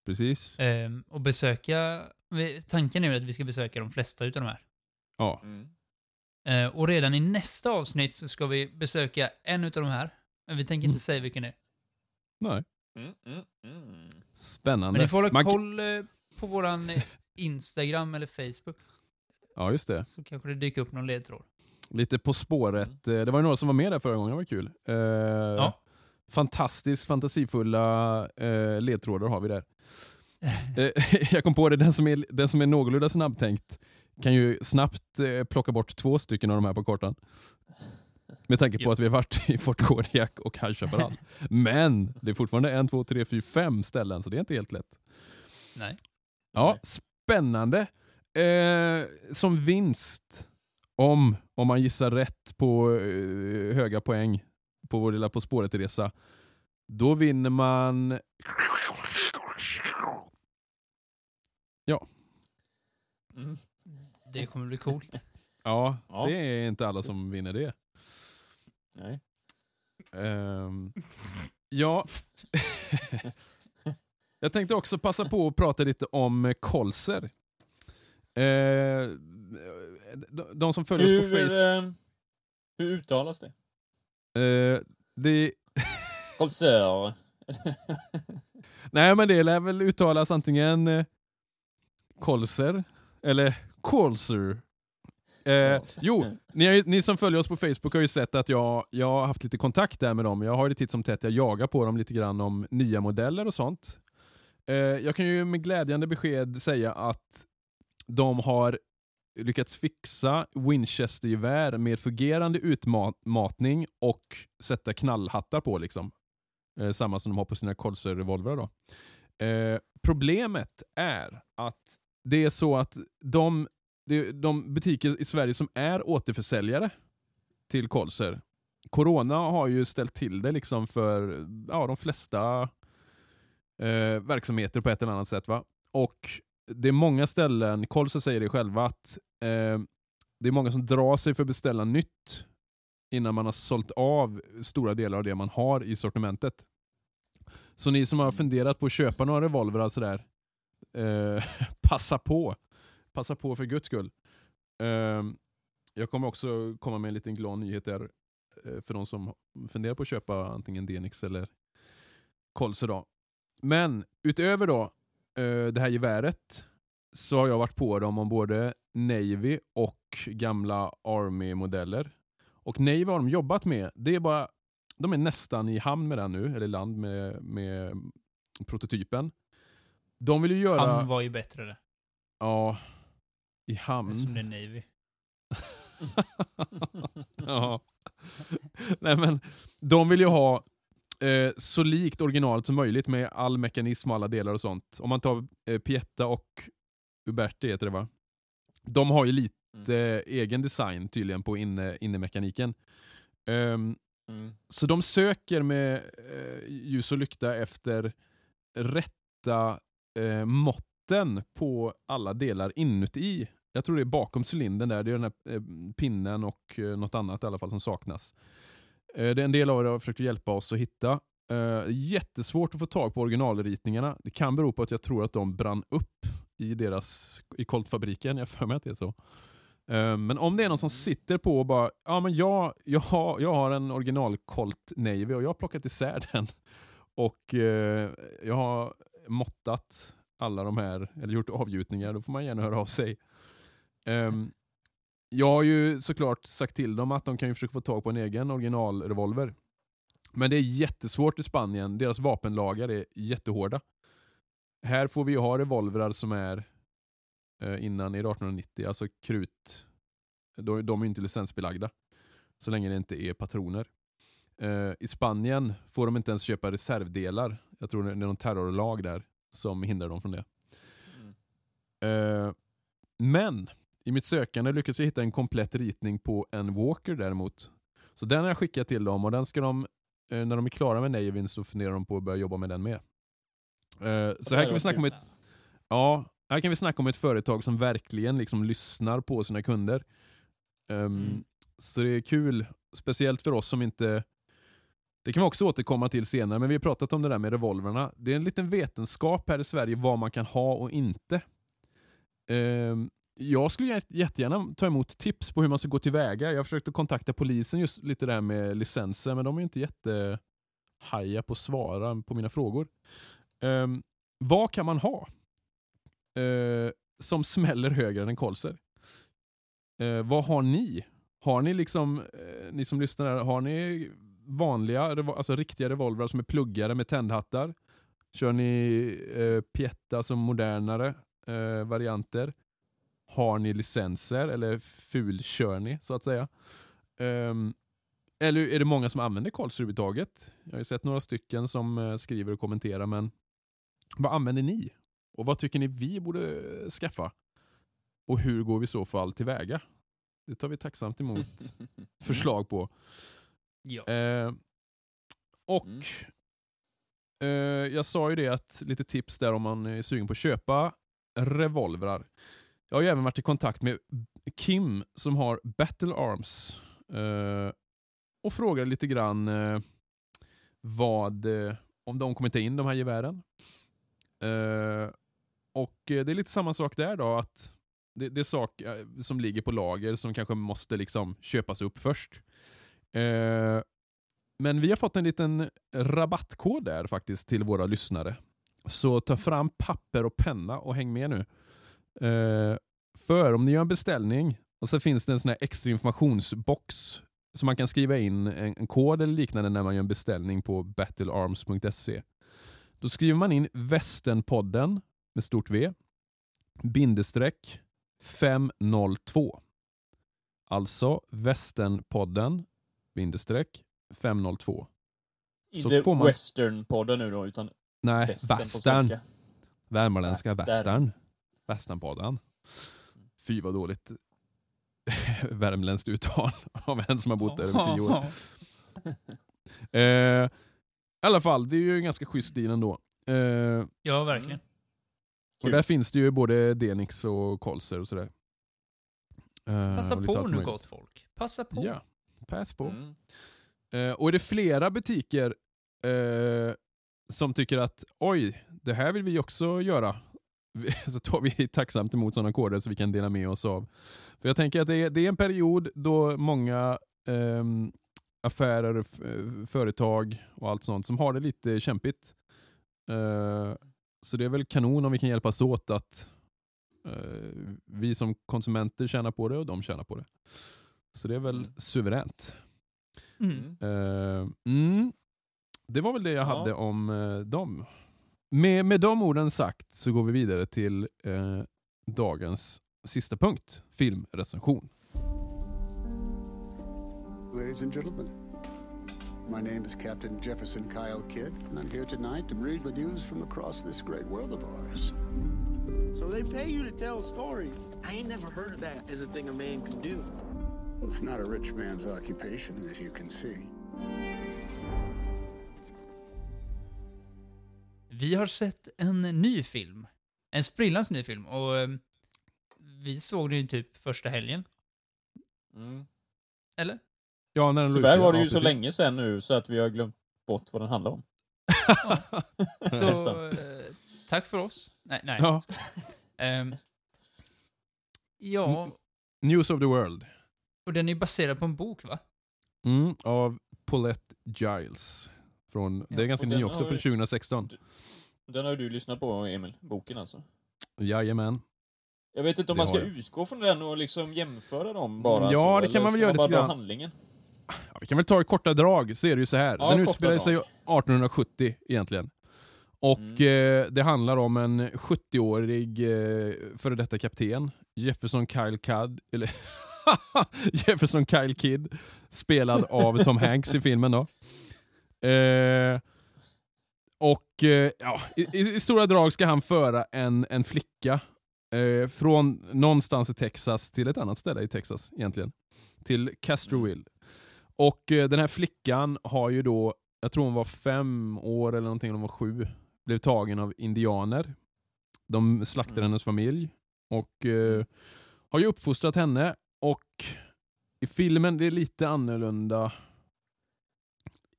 precis. Ehm, och besöka... vi- Tanken är ju att vi ska besöka de flesta utav de här. Ja, Mm. Eh, och redan i nästa avsnitt så ska vi besöka en utav de här. Men vi tänker inte Mm. säga vilken det är. nej. Mm, mm, mm. Spännande. Men ni får hålla Man- koll eh, på våran eh, Instagram eller Facebook. Ja, just det. Så kanske det dyker upp någon ledtråd. Lite På spåret. Eh, Det var ju några som var med där förra gången, det var kul. Eh, Ja. Fantastiskt fantasifulla eh, ledtrådar har vi där. Eh, jag kom på det, den som är, den som är någorlunda snabbtänkt kan ju snabbt eh, plocka bort två stycken av de här på kartan. Med tanke på Ja. att vi har varit i Fort Kodiak och High Chaparral. Men det är fortfarande en, två, tre, fyra, fem ställen så det är inte helt lätt. Nej. Ja, spännande. Eh, som vinst, om, om man gissar rätt på eh, höga poäng på vår lilla På spåret-resa, då vinner man... Mm. Det kommer bli coolt. Ja, Ja. det är inte alla som vinner det. Nej. Ehm, ja. Jag tänkte också passa på att prata lite om eh, kolser. Eh, de, de som följer oss på Hur, Facebook... eh, hur uttalas det? Eh, det, Kolsör. nej men det lär väl uttalas antingen eh, kolser eller kolser. Eh, jo, ni, ni som följer oss på Facebook har ju sett att jag, jag har haft lite kontakt där med dem. Jag har ju titt som tätt, jag jagar på dem lite grann om nya modeller och sånt. Eh, jag kan ju med glädjande besked säga att de har lyckats fixa Winchester-gevär med fungerande utmatning och sätta knallhattar på. liksom. Eh, samma som de har på sina Colser-revolvrar. då. Eh, problemet är att det är så att de, de, butiker i Sverige som är återförsäljare till Colser, Corona har ju ställt till det liksom för ja, de flesta eh, verksamheter på ett eller annat sätt. Va? Och det är många ställen, Colser säger det själva, att eh, det är många som drar sig för att beställa nytt innan man har sålt av stora delar av det man har i sortimentet. Så ni som har funderat på att köpa några revolvrar sådär, eh, passa på. Passa på för guds skull. Eh, jag kommer också komma med en liten glad nyhet där eh, för de som funderar på att köpa antingen Denix eller Kolse. Då. Men utöver då eh, det här geväret så har jag varit på dem om både Navy och gamla Army-modeller. Och Navy har de jobbat med, det är bara, de är nästan i hamn med den nu, eller i land med, med prototypen. De vill ju göra... Han var ju bättre där. Ja, i hamn. Eftersom det är Navy. ja. Nej men, de vill ju ha eh, så likt originalet som möjligt med all mekanism och alla delar och sånt. Om man tar eh, Pietta och Uberti heter det va? De har ju lite eh, egen design tydligen på inne, innemekaniken. Ehm, Mm. så de söker med eh, ljus och lykta efter rätta eh, måtten på alla delar inuti. Jag tror det är bakom cylindern där, det är den här eh, pinnen och eh, något annat i alla fall som saknas. Eh, det är en del av er har försökt hjälpa oss att hitta. Eh, jättesvårt att få tag på originalritningarna. Det kan bero på att jag tror att de brann upp i deras i Coltfabriken. Jag för mig att det är så. Eh, Men om det är någon som sitter på och bara, ja men jag, jag, har, jag har en original Colt Navy och jag har plockat isär den. Och eh, jag har måttat alla de här, eller gjort avgjutningar, då får man gärna höra av sig. Um, jag har ju såklart sagt till dem att de kan ju försöka få tag på en egen originalrevolver. Men det är jättesvårt i Spanien, deras vapenlagar är jättehårda. Här får vi ju ha revolvrar som är eh, innan 1890, alltså krut. De, de är ju inte licensbelagda. Så länge det inte är patroner. Eh, I Spanien får de inte ens köpa reservdelar. Jag tror det är någon terrorlag där som hindrar dem från det. Mm. Eh, men i mitt sökande lyckades jag hitta en komplett ritning på en Walker däremot. Så den har jag skickat till dem och den ska de, eh, när de är klara med Navin så funderar de på att börja jobba med den med. Eh, så här kan vi snacka om ett Ja, här kan vi snacka om ett företag som verkligen liksom lyssnar på sina kunder. Ehm, Mm. Så det är kul, speciellt för oss som inte... Det kan vi också återkomma till senare, men vi har pratat om det där med revolverna. Det är en liten vetenskap här i Sverige vad man kan ha och inte. Ehm, jag skulle jättegärna ta emot tips på hur man ska gå tillväga. Jag försökte kontakta polisen just lite där med licenser, men de är ju inte jättehaja på att svara på mina frågor. Ehm, vad kan man ha? Eh, som smäller högre än en kolser. Eh, vad har ni? Har ni liksom, eh, ni som lyssnar har ni vanliga, alltså riktiga revolvrar som är pluggade med tändhattar? Kör ni eh, Pietta som modernare eh, varianter? Har ni licenser eller fulkör ni så att säga? Ehm, eller är det många som använder kolser överhuvudtaget? Jag har ju sett några stycken som eh, skriver och kommenterar men vad använder ni? Och vad tycker ni vi borde skaffa? Och hur går vi så fall tillväga? Det tar vi tacksamt emot förslag på. Ja. Eh, och Mm. eh, jag sa ju det att lite tips där om man är sugen på att köpa revolvrar. Jag har ju även varit i kontakt med Kim som har Battle Arms eh, och frågade lite grann eh, vad, eh, om de kommer ta in de här gevären. Eh, och det är lite samma sak där då, att det, det är saker som ligger på lager som kanske måste liksom köpas upp först. Eh, men vi har fått en liten rabattkod där faktiskt till våra lyssnare. Så ta fram papper och penna och häng med nu. Eh, för om ni gör en beställning och så finns det en sån här extra informationsbox så man kan skriva in en, en kod eller liknande när man gör en beställning på battlearms.se. Då skriver man in Västernpodden med stort V bindestreck 502. Alltså Västernpodden bindestreck 502. Så Inte får man- western-podden nu då, utan Nej, västern. Värmländska Västern. västern. Västernpodden. Fy vad dåligt värmländskt uttal av en som har bott där över tio år. Eh, I alla fall, det är ju en ganska schysst stil ändå. Eh, Ja, verkligen. och där finns det ju både Denix och Kolser och sådär. Eh, Passa och på nu möjligt. gott folk. Passa på. Ja, pass på. Mm. Eh, och är det flera butiker eh, som tycker att oj, det här vill vi också göra. Så tar vi tacksamt emot sådana koder så vi kan dela med oss av. För jag tänker att det är, det är en period då många ehm, affärer, företag och allt sånt som har det lite kämpigt. Eh, så det är väl kanon om vi kan hjälpas åt att Eh, vi som konsumenter tjänar på det och de tjänar på det. Så det är väl Mm. suveränt. Mm. Eh, mm. Det var väl det jag Ja. hade om eh, dem. Med, med de orden sagt så går vi vidare till eh, dagens sista punkt, filmrecension. Ladies and gentlemen, my name is Captain Jefferson Kyle Kidd, and I'm here tonight to read the news from across this great world of ours. So they pay you to tell stories. I ain't never heard of that as a thing a man can do. It's not a rich man's occupation, as you can see. Vi har sett en ny film. En sprillans ny film. Och eh, vi såg den ju typ första helgen. Mm. Eller? Ja, när den Tyvärr var det ja, ju så precis. länge sedan nu så att vi har glömt bort vad den handlar om. Så, Nästan. eh, tack för oss. Nej, nej. Ja. Ehm, ja, News of the World. Och den är baserad på en bok, va? Mm, av Paulette Giles. Från, det är ganska ny också, från ju- 2016. Den har du lyssnat på Emil, boken alltså. Jajamän. Jag vet inte om Det man ska utgå från den och liksom jämföra dem bara. Ja, så, det eller kan man väl göra bara lite grann. handlingen? Ja, vi kan väl ta i korta drag, så är det ju så här. Ja, Den utspelar sig drag. 1870 egentligen. Och Mm. eh, det handlar om en 70-årig eh, före detta kapten, Jefferson Kyle Kidd, eller Jefferson Kyle Kidd, spelad av Tom Hanks i filmen då. Eh, och eh, ja, i, i, stora drag ska han föra en, en flicka eh, från någonstans i Texas till ett annat ställe i Texas egentligen. Till Castroville. Och eh, den här flickan har ju då, jag tror hon var fem år eller någonting, hon var sju, blev tagen av indianer. De slaktade Mm. hennes familj och eh, har ju uppfostrat henne och i filmen, det är lite annorlunda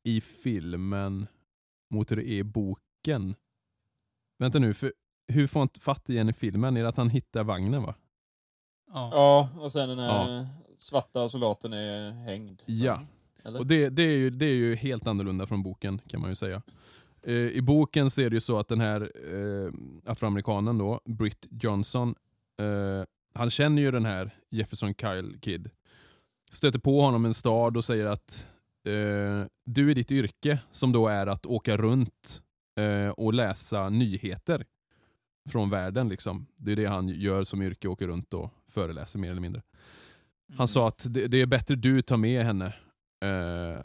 i filmen mot hur det är i boken. Vänta nu, för hur får han fatt i henne i filmen? Är det att han hittar vagnen va? Ja. Ja, och sen den här svarta soldaten är hängd. Ja. Eller? Och det, det, är ju, det är ju helt annorlunda från boken kan man ju säga. Eh, I boken så är det ju så att den här eh, afroamerikanen då, Britt Johnson, eh, han känner ju den här Jefferson Kyle Kid. Stöter på honom i en stad och säger att eh, du är ditt yrke, som då är att åka runt eh, och läsa nyheter från världen. Liksom. Det är det han gör som yrke, åker runt och föreläser mer eller mindre. Mm. Han sa att det, det är bättre du tar med henne. Eh,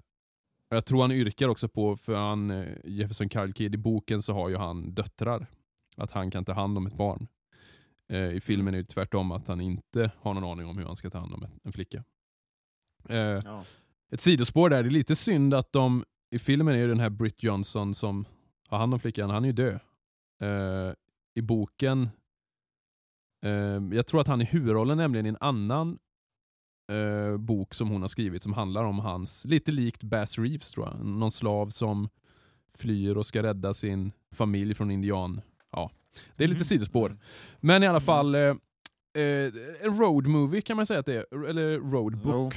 jag tror han yrkar också på, för han, eh, Jefferson Kyle Kidd, i boken så har ju han döttrar. Att han kan ta hand om ett barn. Eh, I filmen är det tvärtom, att han inte har någon aning om hur han ska ta hand om en flicka. Eh, Ja. ett sidospår där, det är lite synd att de, i filmen är ju den här Britt Johnson som har hand om flickan, han är ju död. Eh, I boken, eh, jag tror att han är huvudrollen nämligen i en annan eh, bok som hon har skrivit som handlar om hans, lite likt Bass Reeves tror jag, någon slav som flyr och ska rädda sin familj från indian. Ja, det är lite Mhm. sidospår. Mm. Men i alla fall, eh, eh, en road movie kan man säga att det är, eller road book.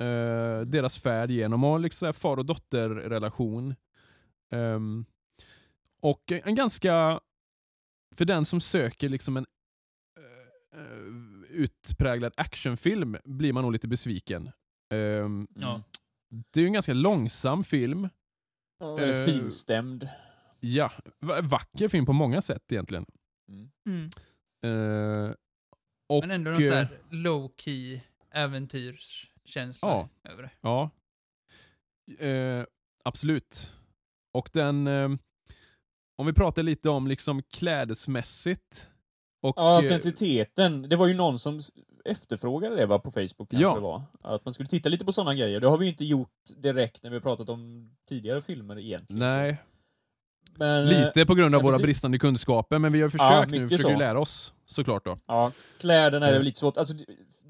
Eh, deras färd genom och liksom far och dotterrelation. Ehm, och en ganska, för den som söker liksom en eh, eh, utpräglad actionfilm blir man nog lite besviken. Ja. det är ju en ganska långsam film. Eh, finstämd. Ja, va- vacker film på många sätt egentligen. Mm. Mm. Eh, och, Men ändå någon sån eh, här low-key äventyrskänsla Ja. över det. Ja. Eh, absolut. Och den... Eh, om vi pratar lite om liksom klädesmässigt. Och, Ja, autenticiteten. Det var ju någon som efterfrågade det va, på Facebook kanske Ja. det var. Att man skulle titta lite på sådana grejer. Det har vi ju inte gjort direkt när vi har pratat om tidigare filmer egentligen. nej, Men, eh, lite på grund av ja, våra precis. bristande kunskaper, men vi har försökt nu, mycket försöker så. lära oss såklart då. Ja, kläderna är Mm. väl lite svårt. Alltså, det,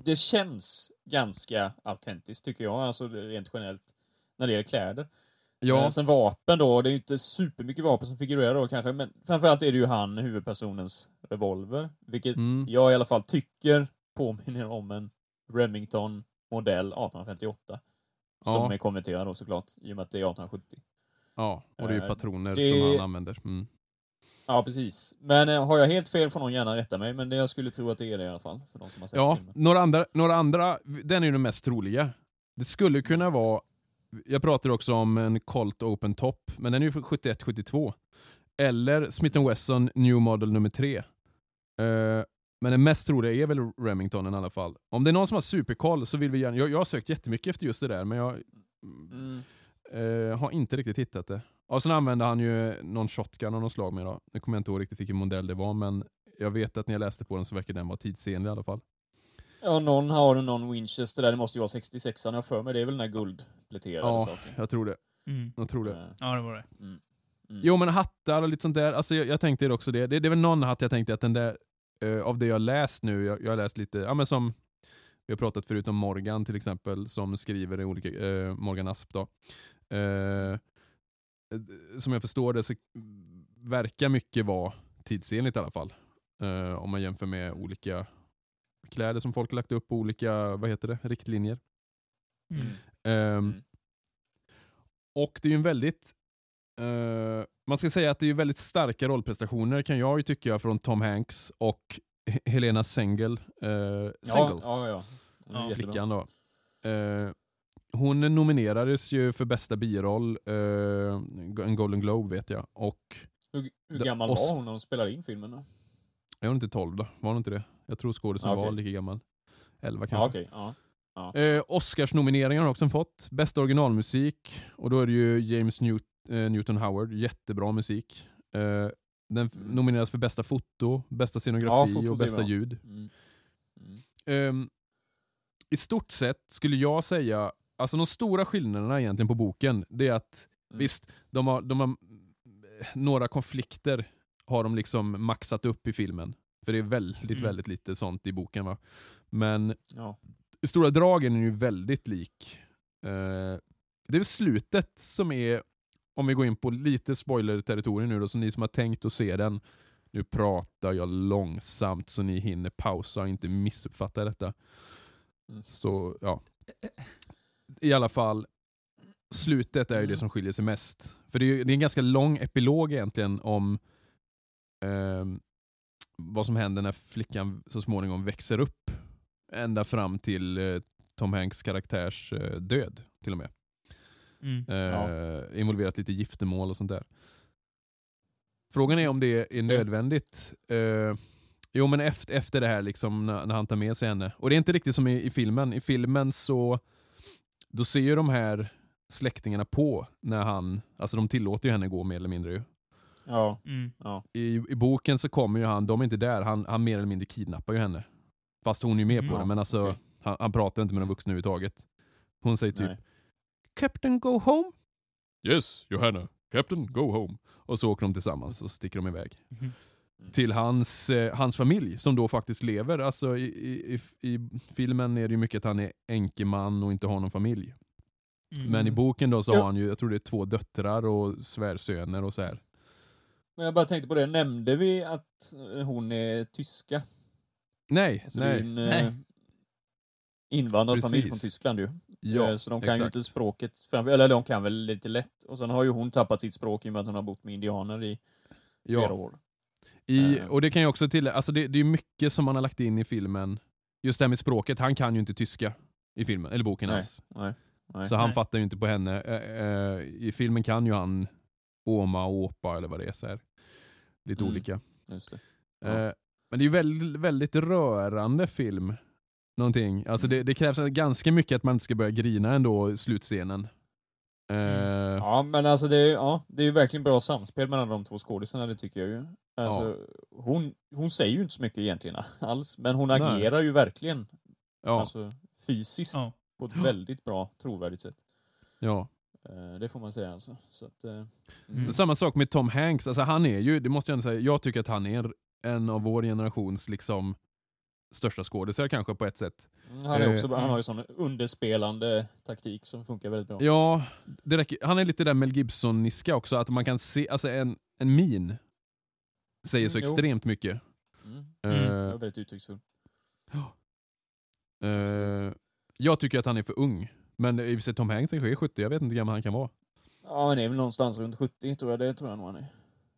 det känns ganska autentiskt tycker jag, alltså rent generellt. När det gäller kläder. Ja, Eh, Sen vapen då, det är ju inte supermycket vapen som figurerar då kanske, men framförallt är det ju han, huvudpersonens revolver. Vilket mm, jag i alla fall tycker påminner om en Remington modell 1858. Som Ja. är konverterad då såklart, i och med att det är 1870. Ja, och det är ju eh, patroner det- som han använder. Mm. Ja, precis. Men eh, har jag helt fel får någon gärna rätta mig, men det jag skulle tro att det är det i alla fall. För de som har sett Ja, filmen. några andra, några andra, den är ju den mest troliga. Det skulle kunna vara, jag pratar också om en Colt Open Top, men den är ju från 71-72. Eller Smith Wesson New Model nummer 3. men den mest troliga är väl Remingtonen i alla fall. Om det är någon som har superkoll så vill vi gärna, jag, jag har sökt jättemycket efter just det där, men jag Mm. Eh, har inte riktigt hittat det. Och sen använde han ju någon shotgun av något slag med då. Nu kommer jag inte ihåg riktigt vilken modell det var, men jag vet att när jag läste på den så verkar den vara tidsenlig i alla fall. Ja, någon har någon Winchester där, det måste ju vara 66 an jag har för mig. Det är väl den här guldpläterade Ja, saken. jag tror det. Mm. Jag tror det. Eh, Ja, det var det. Mm. Mm. Jo men hattar och lite sånt där, alltså jag, jag tänkte det också det. det. Det är väl någon hatt jag tänkte att den där, eh, av det jag läst nu, jag, jag har läst lite, ja men som vi har pratat förut om Morgan till exempel, som skriver i olika, eh, Morgan Asp då. Eh, som jag förstår det så verkar mycket vara tidsenligt i alla fall. Eh, om man jämför med olika kläder som folk har lagt upp, olika, vad heter det, riktlinjer. Mm. Ehm, Mm. Och det är ju en väldigt, eh, man ska säga att det är väldigt starka rollprestationer kan jag ju tycka från Tom Hanks och Helena Sengel. Ja, Sengel ja, ja. Hon är Ja, jättebra. flickan då. Eh, hon nominerades ju för bästa biroll, eh, en Golden Globe vet jag. Och Hur, hur gammal var hon när hon spelade in filmen då? jag var inte 12 då, var hon inte det? Jag tror skådisen okej. var lika gammal. 11 Ja, kanske. okej. Ja. Eh, Oscarsnomineringar har hon också fått. Bästa originalmusik, och då är det ju James Newt, eh, Newton Howard, jättebra musik. Eh, den Mm. nomineras för bästa foto, bästa Ja, scenografi fotot och bästa ljud. Mm. Mm. Ehm, I stort sett skulle jag säga, alltså de stora skillnaderna egentligen på boken, det är att Mm. visst, de har, de har några konflikter har de liksom maxat upp i filmen. För det är väldigt, Mm. väldigt lite sånt i boken. va. Men Ja. i stora dragen är den ju väldigt lik. Eh, det är slutet som är, om vi går in på lite spoiler-territorium nu då, så ni som har tänkt att se den, nu pratar jag långsamt så ni hinner pausa och inte missuppfatta detta. Mm. Så ja. I alla fall, slutet är ju det som skiljer sig mest. För det är, det är en ganska lång epilog egentligen om ehm, vad som händer när flickan så småningom växer upp. Ända fram till eh, Tom Hanks karaktärs eh, död till och med. Mm. Eh, Involverat lite giftermål och sånt där. Frågan är om det är nödvändigt. Eh, jo men efter, efter det här liksom när, när han tar med sig henne. Och det är inte riktigt som i, i filmen. I filmen så då ser ju de här släktingarna på när han, alltså de tillåter ju henne gå mer eller mindre ju. Ja. Mm. Ja. I, I boken så kommer ju han, de är inte där, han, han mer eller mindre kidnappar ju henne. Fast hon är ju med Mm. på det, men alltså okej. han, han pratar inte med de vuxna överhuvudtaget. Hon säger typ Nej. Captain go home? Yes, Johanna. Captain go home. Och så åker de tillsammans och sticker de iväg. Mhm. Till hans, eh, hans familj som då faktiskt lever. Alltså i, i, i, filmen är det ju mycket att han är enkeman och inte har någon familj. Mm. Men i boken då så Ja. har han ju, jag tror det är två döttrar och svärsöner och så här. Men jag bara tänkte på det, nämnde vi att eh, hon är tyska? Nej, Alltså nej. en eh, Nej. Invandrad familj Precis. från Tyskland ju. Ja, Eh, så de kan ju exakt. inte språket, eller de kan väl lite lätt. Och sen har ju hon tappat sitt språk i och med att hon har bott med indianer i flera Ja. år. I, Eh. och det kan jag också tillägga, alltså det, det är mycket som man har lagt in i filmen. Just det här med språket, han kan ju inte tyska i filmen, eller boken Nej. alls. Nej. Nej. Så han fattar ju inte på henne. Eh, I filmen kan ju han Oma och Åpa eller vad det är. Så här. Lite Mm. olika. Det. Ja. Men det är ju väldigt, väldigt rörande film. Någonting. Alltså Mm. det, det krävs ganska mycket att man inte ska börja grina ändå i slutscenen. Eh, Ja, men alltså det är, ja, det är ju verkligen bra samspel mellan de två skådisarna, det tycker jag ju. Alltså, hon, hon säger ju inte så mycket egentligen alls, men hon Nej. agerar ju verkligen ja, alltså, fysiskt Ja. på ett väldigt bra, trovärdigt sätt. ja. Eh, det får man säga alltså. Så att, eh, Mm. Men Samma sak med Tom Hanks. Alltså han är ju, det måste jag ändå säga, jag tycker att han är en av vår generations liksom största skådisar kanske på ett sätt. Han, är också, Eh, han har ju sån underspelande taktik som funkar väldigt bra. Ja, räcker. han är lite där Mel Gibson-niska också, att man kan se, alltså en, en min säger så Mm, jo. extremt mycket. Mm. Eh, var väldigt uttrycksfull. eh, jag tycker att han är för ung. Men i och för sig Tom Hanks kanske är 70, jag vet inte hur gammal han kan vara. Ja, han är väl någonstans runt 70 tror jag, det tror jag nog han är.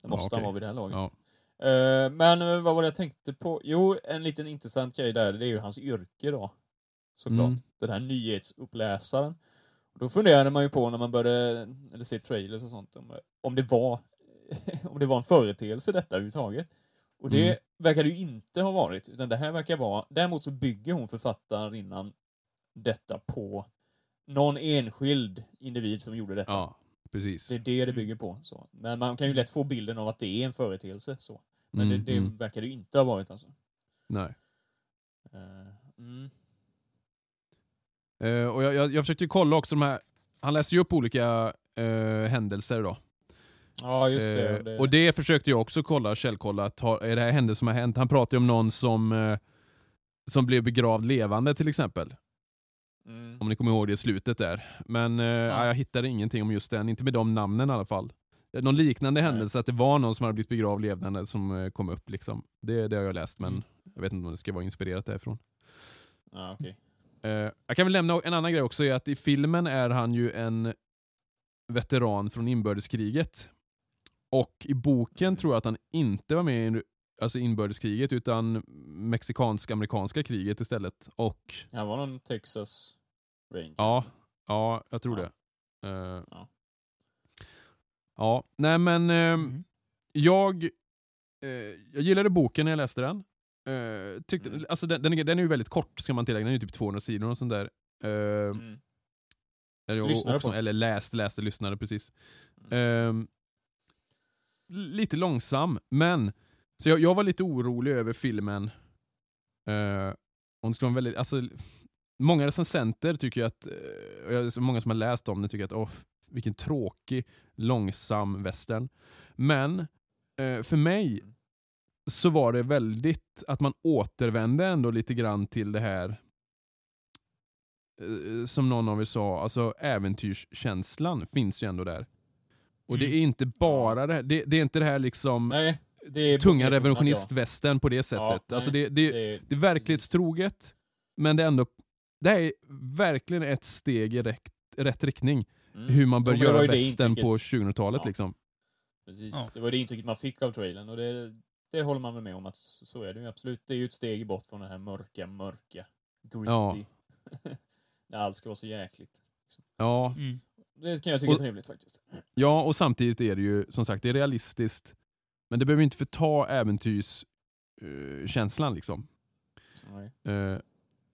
Det måste okej. han vara vid det här laget. Ja. Eh, men eh, vad var det jag tänkte på? Jo, en liten intressant grej där, det är ju hans yrke då. Såklart. Mm. Den här nyhetsuppläsaren. Då funderade man ju på när man började, eller se trailers och sånt, om, om det var om det var en företeelse detta överhuvudtaget. Och det Mm. verkar det ju inte ha varit, utan det här verkar vara, däremot så bygger hon författarinnan detta på någon enskild individ som gjorde detta. ja, precis. Det är det det bygger på. Så. Men man kan ju lätt få bilden av att det är en företeelse. Så. Men Mm, det, det mm. verkar det inte ha varit alltså. Nej. Eh, mm. Eh, och jag, jag, jag försökte kolla också de här, han läser ju upp olika eh, händelser då. Ja, just det. Det. Och det försökte jag också kolla, källkolla, att ha, är det här händelser som har hänt? Han pratar ju om någon som, som blev begravd levande till exempel. Mm. Om ni kommer ihåg det slutet där. Men eh, ja. jag hittade ingenting om just den, inte med de namnen i alla fall. Någon liknande Nej. händelse, att det var någon som hade blivit begravd levande som eh, kom upp. Liksom. Det, det har jag läst, men Mm. jag vet inte om det ska vara inspirerat därifrån. Ja, okej. Eh, jag kan väl nämna en annan grej också, är att i filmen är han ju en veteran från inbördeskriget. Och i boken Mm. tror jag att han inte var med i alltså inbördeskriget, utan mexikansk-amerikanska kriget istället. Och Han var någon Texas Ranger. ja, ja jag tror Ja. det. Eh, Ja. ja, nej men eh, Mm. jag, eh, jag gillade boken när jag läste den. Eh, tyckte, Mm. alltså den, den, är, den är ju väldigt kort ska man tillägga, den är ju typ 200 sidor och sånt där. Eh, Mm. Lyssnade också, på. eller läste, läste, lyssnade precis. Mm. Ehm, lite långsam, men så jag, jag var lite orolig över filmen. Uh, om det vara en väldigt, alltså, många recensenter tycker att, eh, och många som har läst om det tycker att åh, vilken tråkig, långsam western. Men eh, för mig så var det väldigt att man återvände ändå lite grann till det här eh, som någon av er sa, alltså äventyrskänslan finns ju ändå där. Och det Mm. är inte bara det här, det, det är inte det här liksom Nej, det är tunga betonat, revolutionistvästern på det sättet. Ja, alltså nej, det, det, Det är, det är verklighetstroget, men det är ändå det här är verkligen ett steg i rätt, rätt riktning. mm. Hur man bör göra västern på intrycket- 2000-talet. Ja. Liksom. Precis. Ja. Det var det intrycket man fick av trailern och det, det håller man väl med om att så är det ju absolut. Det är ju ett steg bort från det här mörka, mörka, gritty. Ja. När allt ska vara så jäkligt. Ja, Mm. Det kan jag tycka är Och- trevligt faktiskt. ja, och samtidigt är det ju som sagt det är realistiskt, men det behöver inte förta äventyrskänslan. liksom. Nej. Eh,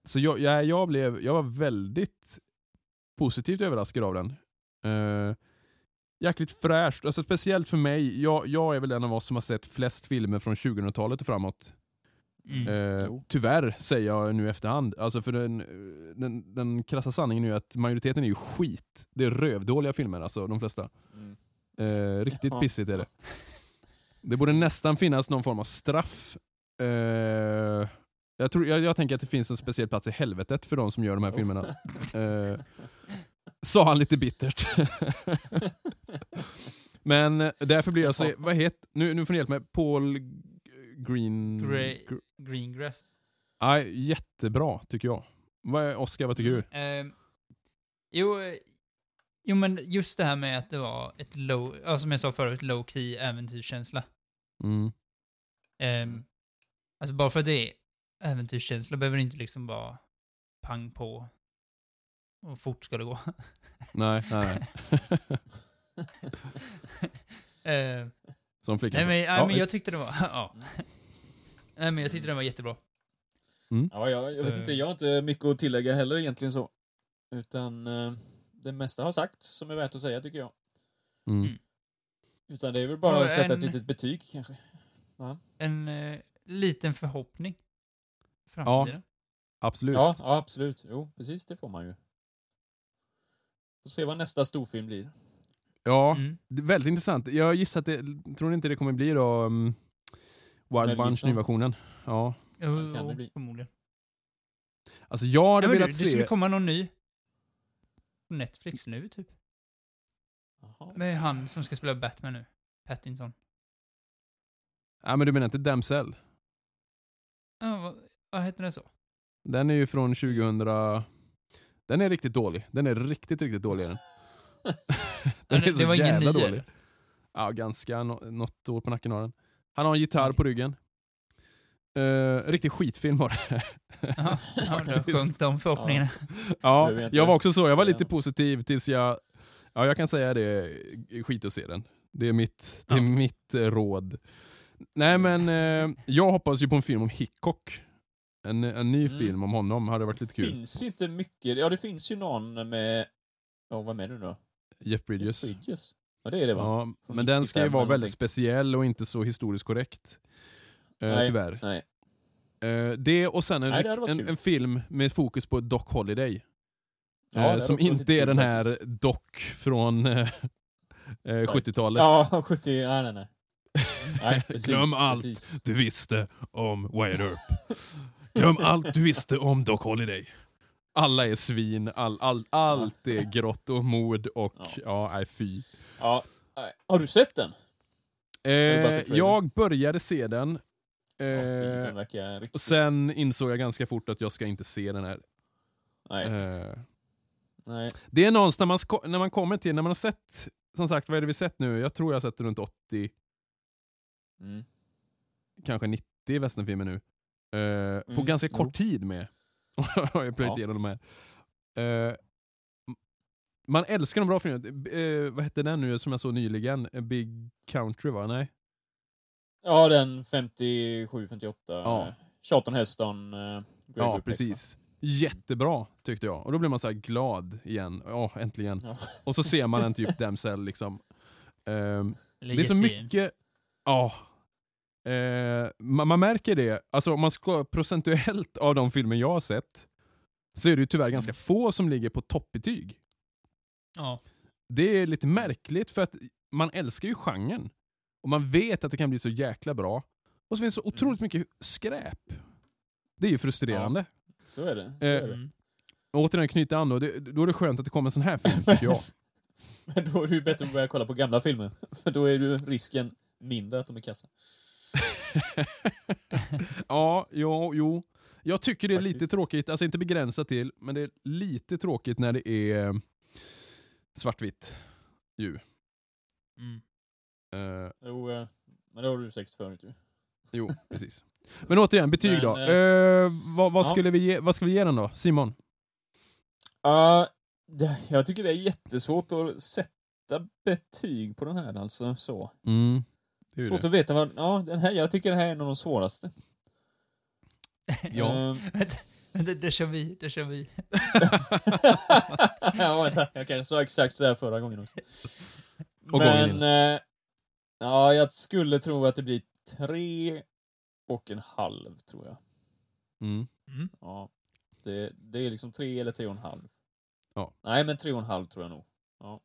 så jag, jag, jag, blev, jag var väldigt positivt överraskad av den. Uh, jäkligt fräscht, alltså speciellt för mig. Jag, jag är väl en av oss som har sett flest filmer från 2000-talet och framåt. Mm. Eh, Jo. tyvärr säger jag nu efterhand. Alltså för den, den, den krassa sanningen är ju att majoriteten är ju skit. Det är rövdåliga filmer alltså, de flesta. Mm. Eh, riktigt Ja. pissigt är det. Det borde nästan finnas någon form av straff. Eh, jag, tror, jag, jag tänker att det finns en speciell plats i helvetet för de som gör de här filmerna. Eh, sa han lite bittert. Men därför blir jag så... Vad heter... Nu, nu får ni hjälpa mig. Paul Green... Grey- Gr- Greengrass. Nej, jättebra tycker jag. Vad Oscar, vad tycker du? Ehm, jo, eh, jo, men just det här med att det var ett low, ja, som jag sa förut, low key äventyrskänsla. Mm. Ehm, alltså bara för att det är äventyrskänsla behöver det inte liksom vara pang på och fort ska det gå. Nej, nej. Ehm, Som flickan nej, men, nej, Ja, men jag tyckte det var, ja. Nej, men jag tyckte den var jättebra. Ja, jag, jag vet inte, jag har inte mycket att tillägga heller egentligen så. Utan eh, det mesta har sagt som är värt att säga tycker jag. Mm. Utan det är väl bara Och att sätta en- ett litet betyg kanske. En eh, liten förhoppning. Framtiden. Absolut. Ja, ja, absolut. Jo, precis det får man ju. Får se vad nästa storfilm blir. Ja, Mm. det är väldigt intressant. Jag gissar att det, tror ni inte det kommer bli då um, Wild Bunch nyversionen? Ja. Jo, kan det bli. förmodligen. Alltså jag hade Ja, men du, velat det se... skulle komma någon ny. På Netflix nu, typ. Jaha. Med han som ska spela Batman nu. Pattinson. Ja, men du menar inte Damsel? Ja, vad, vad heter den så? Den är ju från 2000... Den är riktigt dålig. Den är riktigt, riktigt dålig. är Den, den är det så var ingen jävla ny, dålig. eller? Ja, ganska. Nå- något år på nacken har den. Han har en gitarr på ryggen. Uh, riktig skitfilm var det. Ja, ja, sjönk de förhoppningarna. Ja, Behöver jag var också så. Jag var lite positiv tills jag... Ja, jag kan säga det. Skit att se den. Det är mitt, det är Ja. mitt råd. Nej men, eh, jag hoppas ju på en film om Hickok. En, en ny Mm. film om honom hade varit lite Det kul. finns inte mycket. Ja, det finns ju någon med... Ja, vad med nu då? Jeff Bridges. Bridges. Ja, det är det va? Ja, Från men den ska ju 95 vara väldigt någonting. speciell och inte så historiskt korrekt. Eh, Nej. tyvärr. Nej. Eh, det och sen en, Nej, en, en film med fokus på Doc Holiday. Ja, eh, som inte är den här faktiskt. Doc från eh, eh, Sorry. 70-talet. Ja, 70... Nej, nej, nej. Nej, precis. Glöm allt. Precis. Du visste om Wyatt Earp. Glöm allt du visste om Doc Holiday. Alla är svin, all, all, allt är grått och mord och ja, Ja. nej fy. Ja. nej. Har du sett den? Eh, jag började se den. Eh, verkar riktigt... och sen insåg jag ganska fort att jag ska inte se den här. Nej. Eh, nej. det är någonstans när man, när man kommer till, när man har sett, som sagt vad är det vi sett nu? Jag tror jag har sett runt 80, Mm. kanske 90 westernfilmer nu. Eh, på Mm, ganska jo. kort tid med. har jag plöjt Ja. igenom de här. Eh, man älskar de bra filmerna. Eh, vad hette den nu som jag såg nyligen? A Big Country va? Nej? Ja, den 57-58. Ja. Charlton Heston. Uh, Ja, precis. Jättebra tyckte jag. Och då blir man så här glad igen. Ja, äntligen. Ja. Och så ser man en typ damsel liksom. Ehm, det är så mycket... Ja. Eh, man, man märker det. Alltså om man ska procentuellt av de filmer jag har sett så är det ju tyvärr ganska Mm. få som ligger på toppbetyg. Ja. Det är lite märkligt för att man älskar ju genren. Och man vet att det kan bli så jäkla bra. Och så finns det så otroligt mycket skräp. Det är ju frustrerande. Så är det. Så Eh, är det. Mm. Och återigen knyta an då, det, då är det skönt att det kommer en sån här film tycker jag. Men då är det ju bättre att börja kolla på gamla filmer. För då är ju risken mindre att de är kassa. ja, jo, jo. Jag tycker det är lite Faktiskt. tråkigt, alltså inte begränsat till, men det är lite tråkigt när det är svartvitt ju. Mm. Eh, Jo, eh, men det har du säkert förut ju. jo, precis. Men återigen, betyg Men, då. Eh, vad, vad, ja. skulle vi ge, vad ska vi ge den då? Simon? Ja, det- jag tycker det är jättesvårt att sätta betyg på den här alltså. Så. Mm, det Svårt det. att veta vad... Ja, den här, jag tycker det här är en av de svåraste. Ja. Vänta, vänta, det kör vi, det kör vi. ja, vänta. Jag kanske sa exakt så här förra gången också. Och gången Men... Ja, jag skulle tro att det blir tre och en halv, tror jag. Mm. Mm. Ja. Det, det är liksom tre eller tre och en halv. Ja. Nej, men tre och en halv tror jag nog. Ja.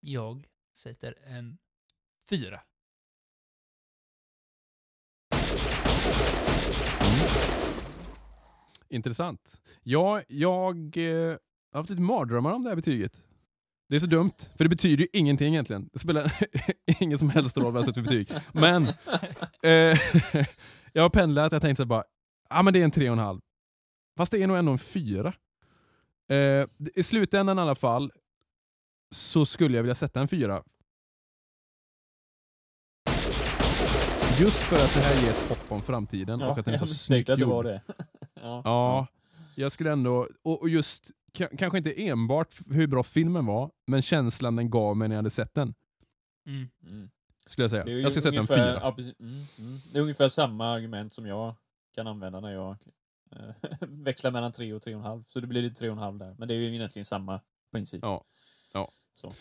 Jag sätter en fyra. Intressant. Ja, jag eh, har haft lite mardrömmar om det här betyget. Det är så dumt, för det betyder ju ingenting egentligen. Det spelar ingen som helst roll vad jag sätter för betyg. Men eh, jag har pendlat, jag tänkte så bara, ja ah, men det är en tre och en halv. Fast det är nog ändå en fyra. Eh, I slutändan i alla fall så skulle jag vilja sätta en fyra. Just för att det här ger ett hopp om framtiden och att den är jag så snyggt att det gjord. var det. ja. Ja, jag skulle ändå, och, och just, ka- kanske inte enbart hur bra filmen var, men känslan den gav mig när jag hade sett den. Mm. Mm. Skulle jag säga. Det är ju Jag ska sätta en ungefär- fyra. Ja, precis. mm, mm. Det är ungefär samma argument som jag kan använda när jag eh, växlar mellan tre och tre och en halv. Så det blir lite tre och en halv där. Men det är ju egentligen samma princip. Ja. Ja. Så.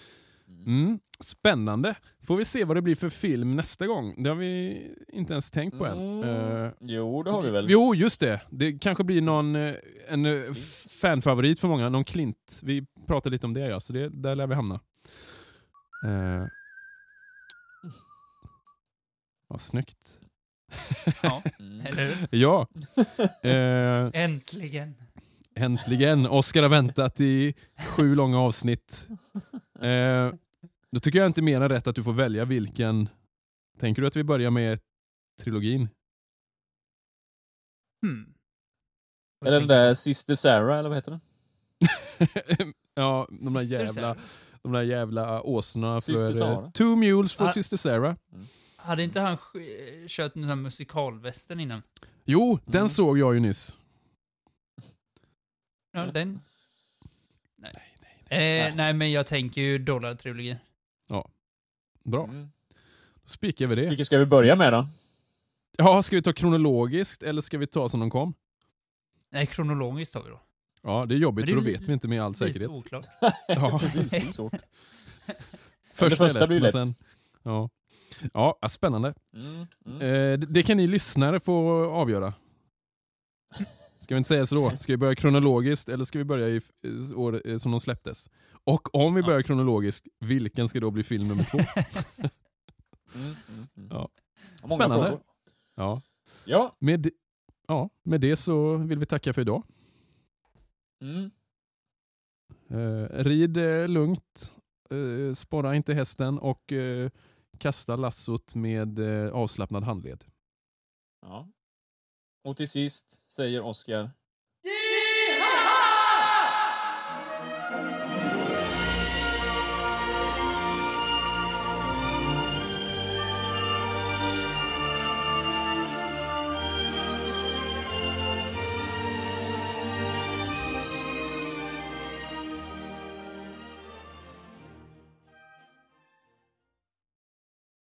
Mm. Spännande. Får vi se vad det blir för film nästa gång. Det har vi inte ens tänkt på än. Mm. Eh, Jo, det har vi väl. Jo, just det. Det kanske blir någon eh, en eh, fanfavorit för många. Någon Klint. Vi pratade lite om det ja, så det, där lär vi hamna. Uh, vad snyggt. Ja, Mm. Ja. Eh, Äntligen. Äntligen! Oscar har väntat i sju långa avsnitt. Eh, då tycker jag inte mer än rätt att du får välja vilken. Tänker du att vi börjar med trilogin? Hmm. Vad Eller den där Sister Sarah, eller vad heter den? ja, de där Sister jävla, Sarah. de där jävla åsnorna för... Eh, Two mules for Ah. Sister Sarah. Hade inte han kört en sån här musikalvästen innan? Jo, den Mm. såg jag ju nyss. Ja, den? Nej. Eh, nej, men jag tänker ju Dollar-trilogin. Bra, Mm. då spikar vi det. Vilket ska vi börja med då? Ja, ska vi ta kronologiskt eller ska vi ta som de kom? Nej, kronologiskt har vi då. Ja, det är jobbigt Men för det då är vet vi inte med all Lite säkerhet. oklart. Ja. Precis, det är svårt. Första, första är lätt, blir lätt. Sen, ja. Ja, ja, spännande. Mm. Mm. Eh, det- det kan ni lyssnare få avgöra. Ska vi inte säga så då? Ska vi börja kronologiskt eller ska vi börja i år eh, som de släpptes? Och om vi Ja. börjar kronologiskt, vilken ska då bli film nummer två? Mm. Mm. Mm. Ja. Spännande. frågor. Ja. Ja. Med, ja, med det så vill vi tacka för idag. Mm. Eh, rid eh, lugnt, eh, spara inte hästen och eh, kasta lassot med eh, avslappnad handled. ja. Och till sist säger Oskar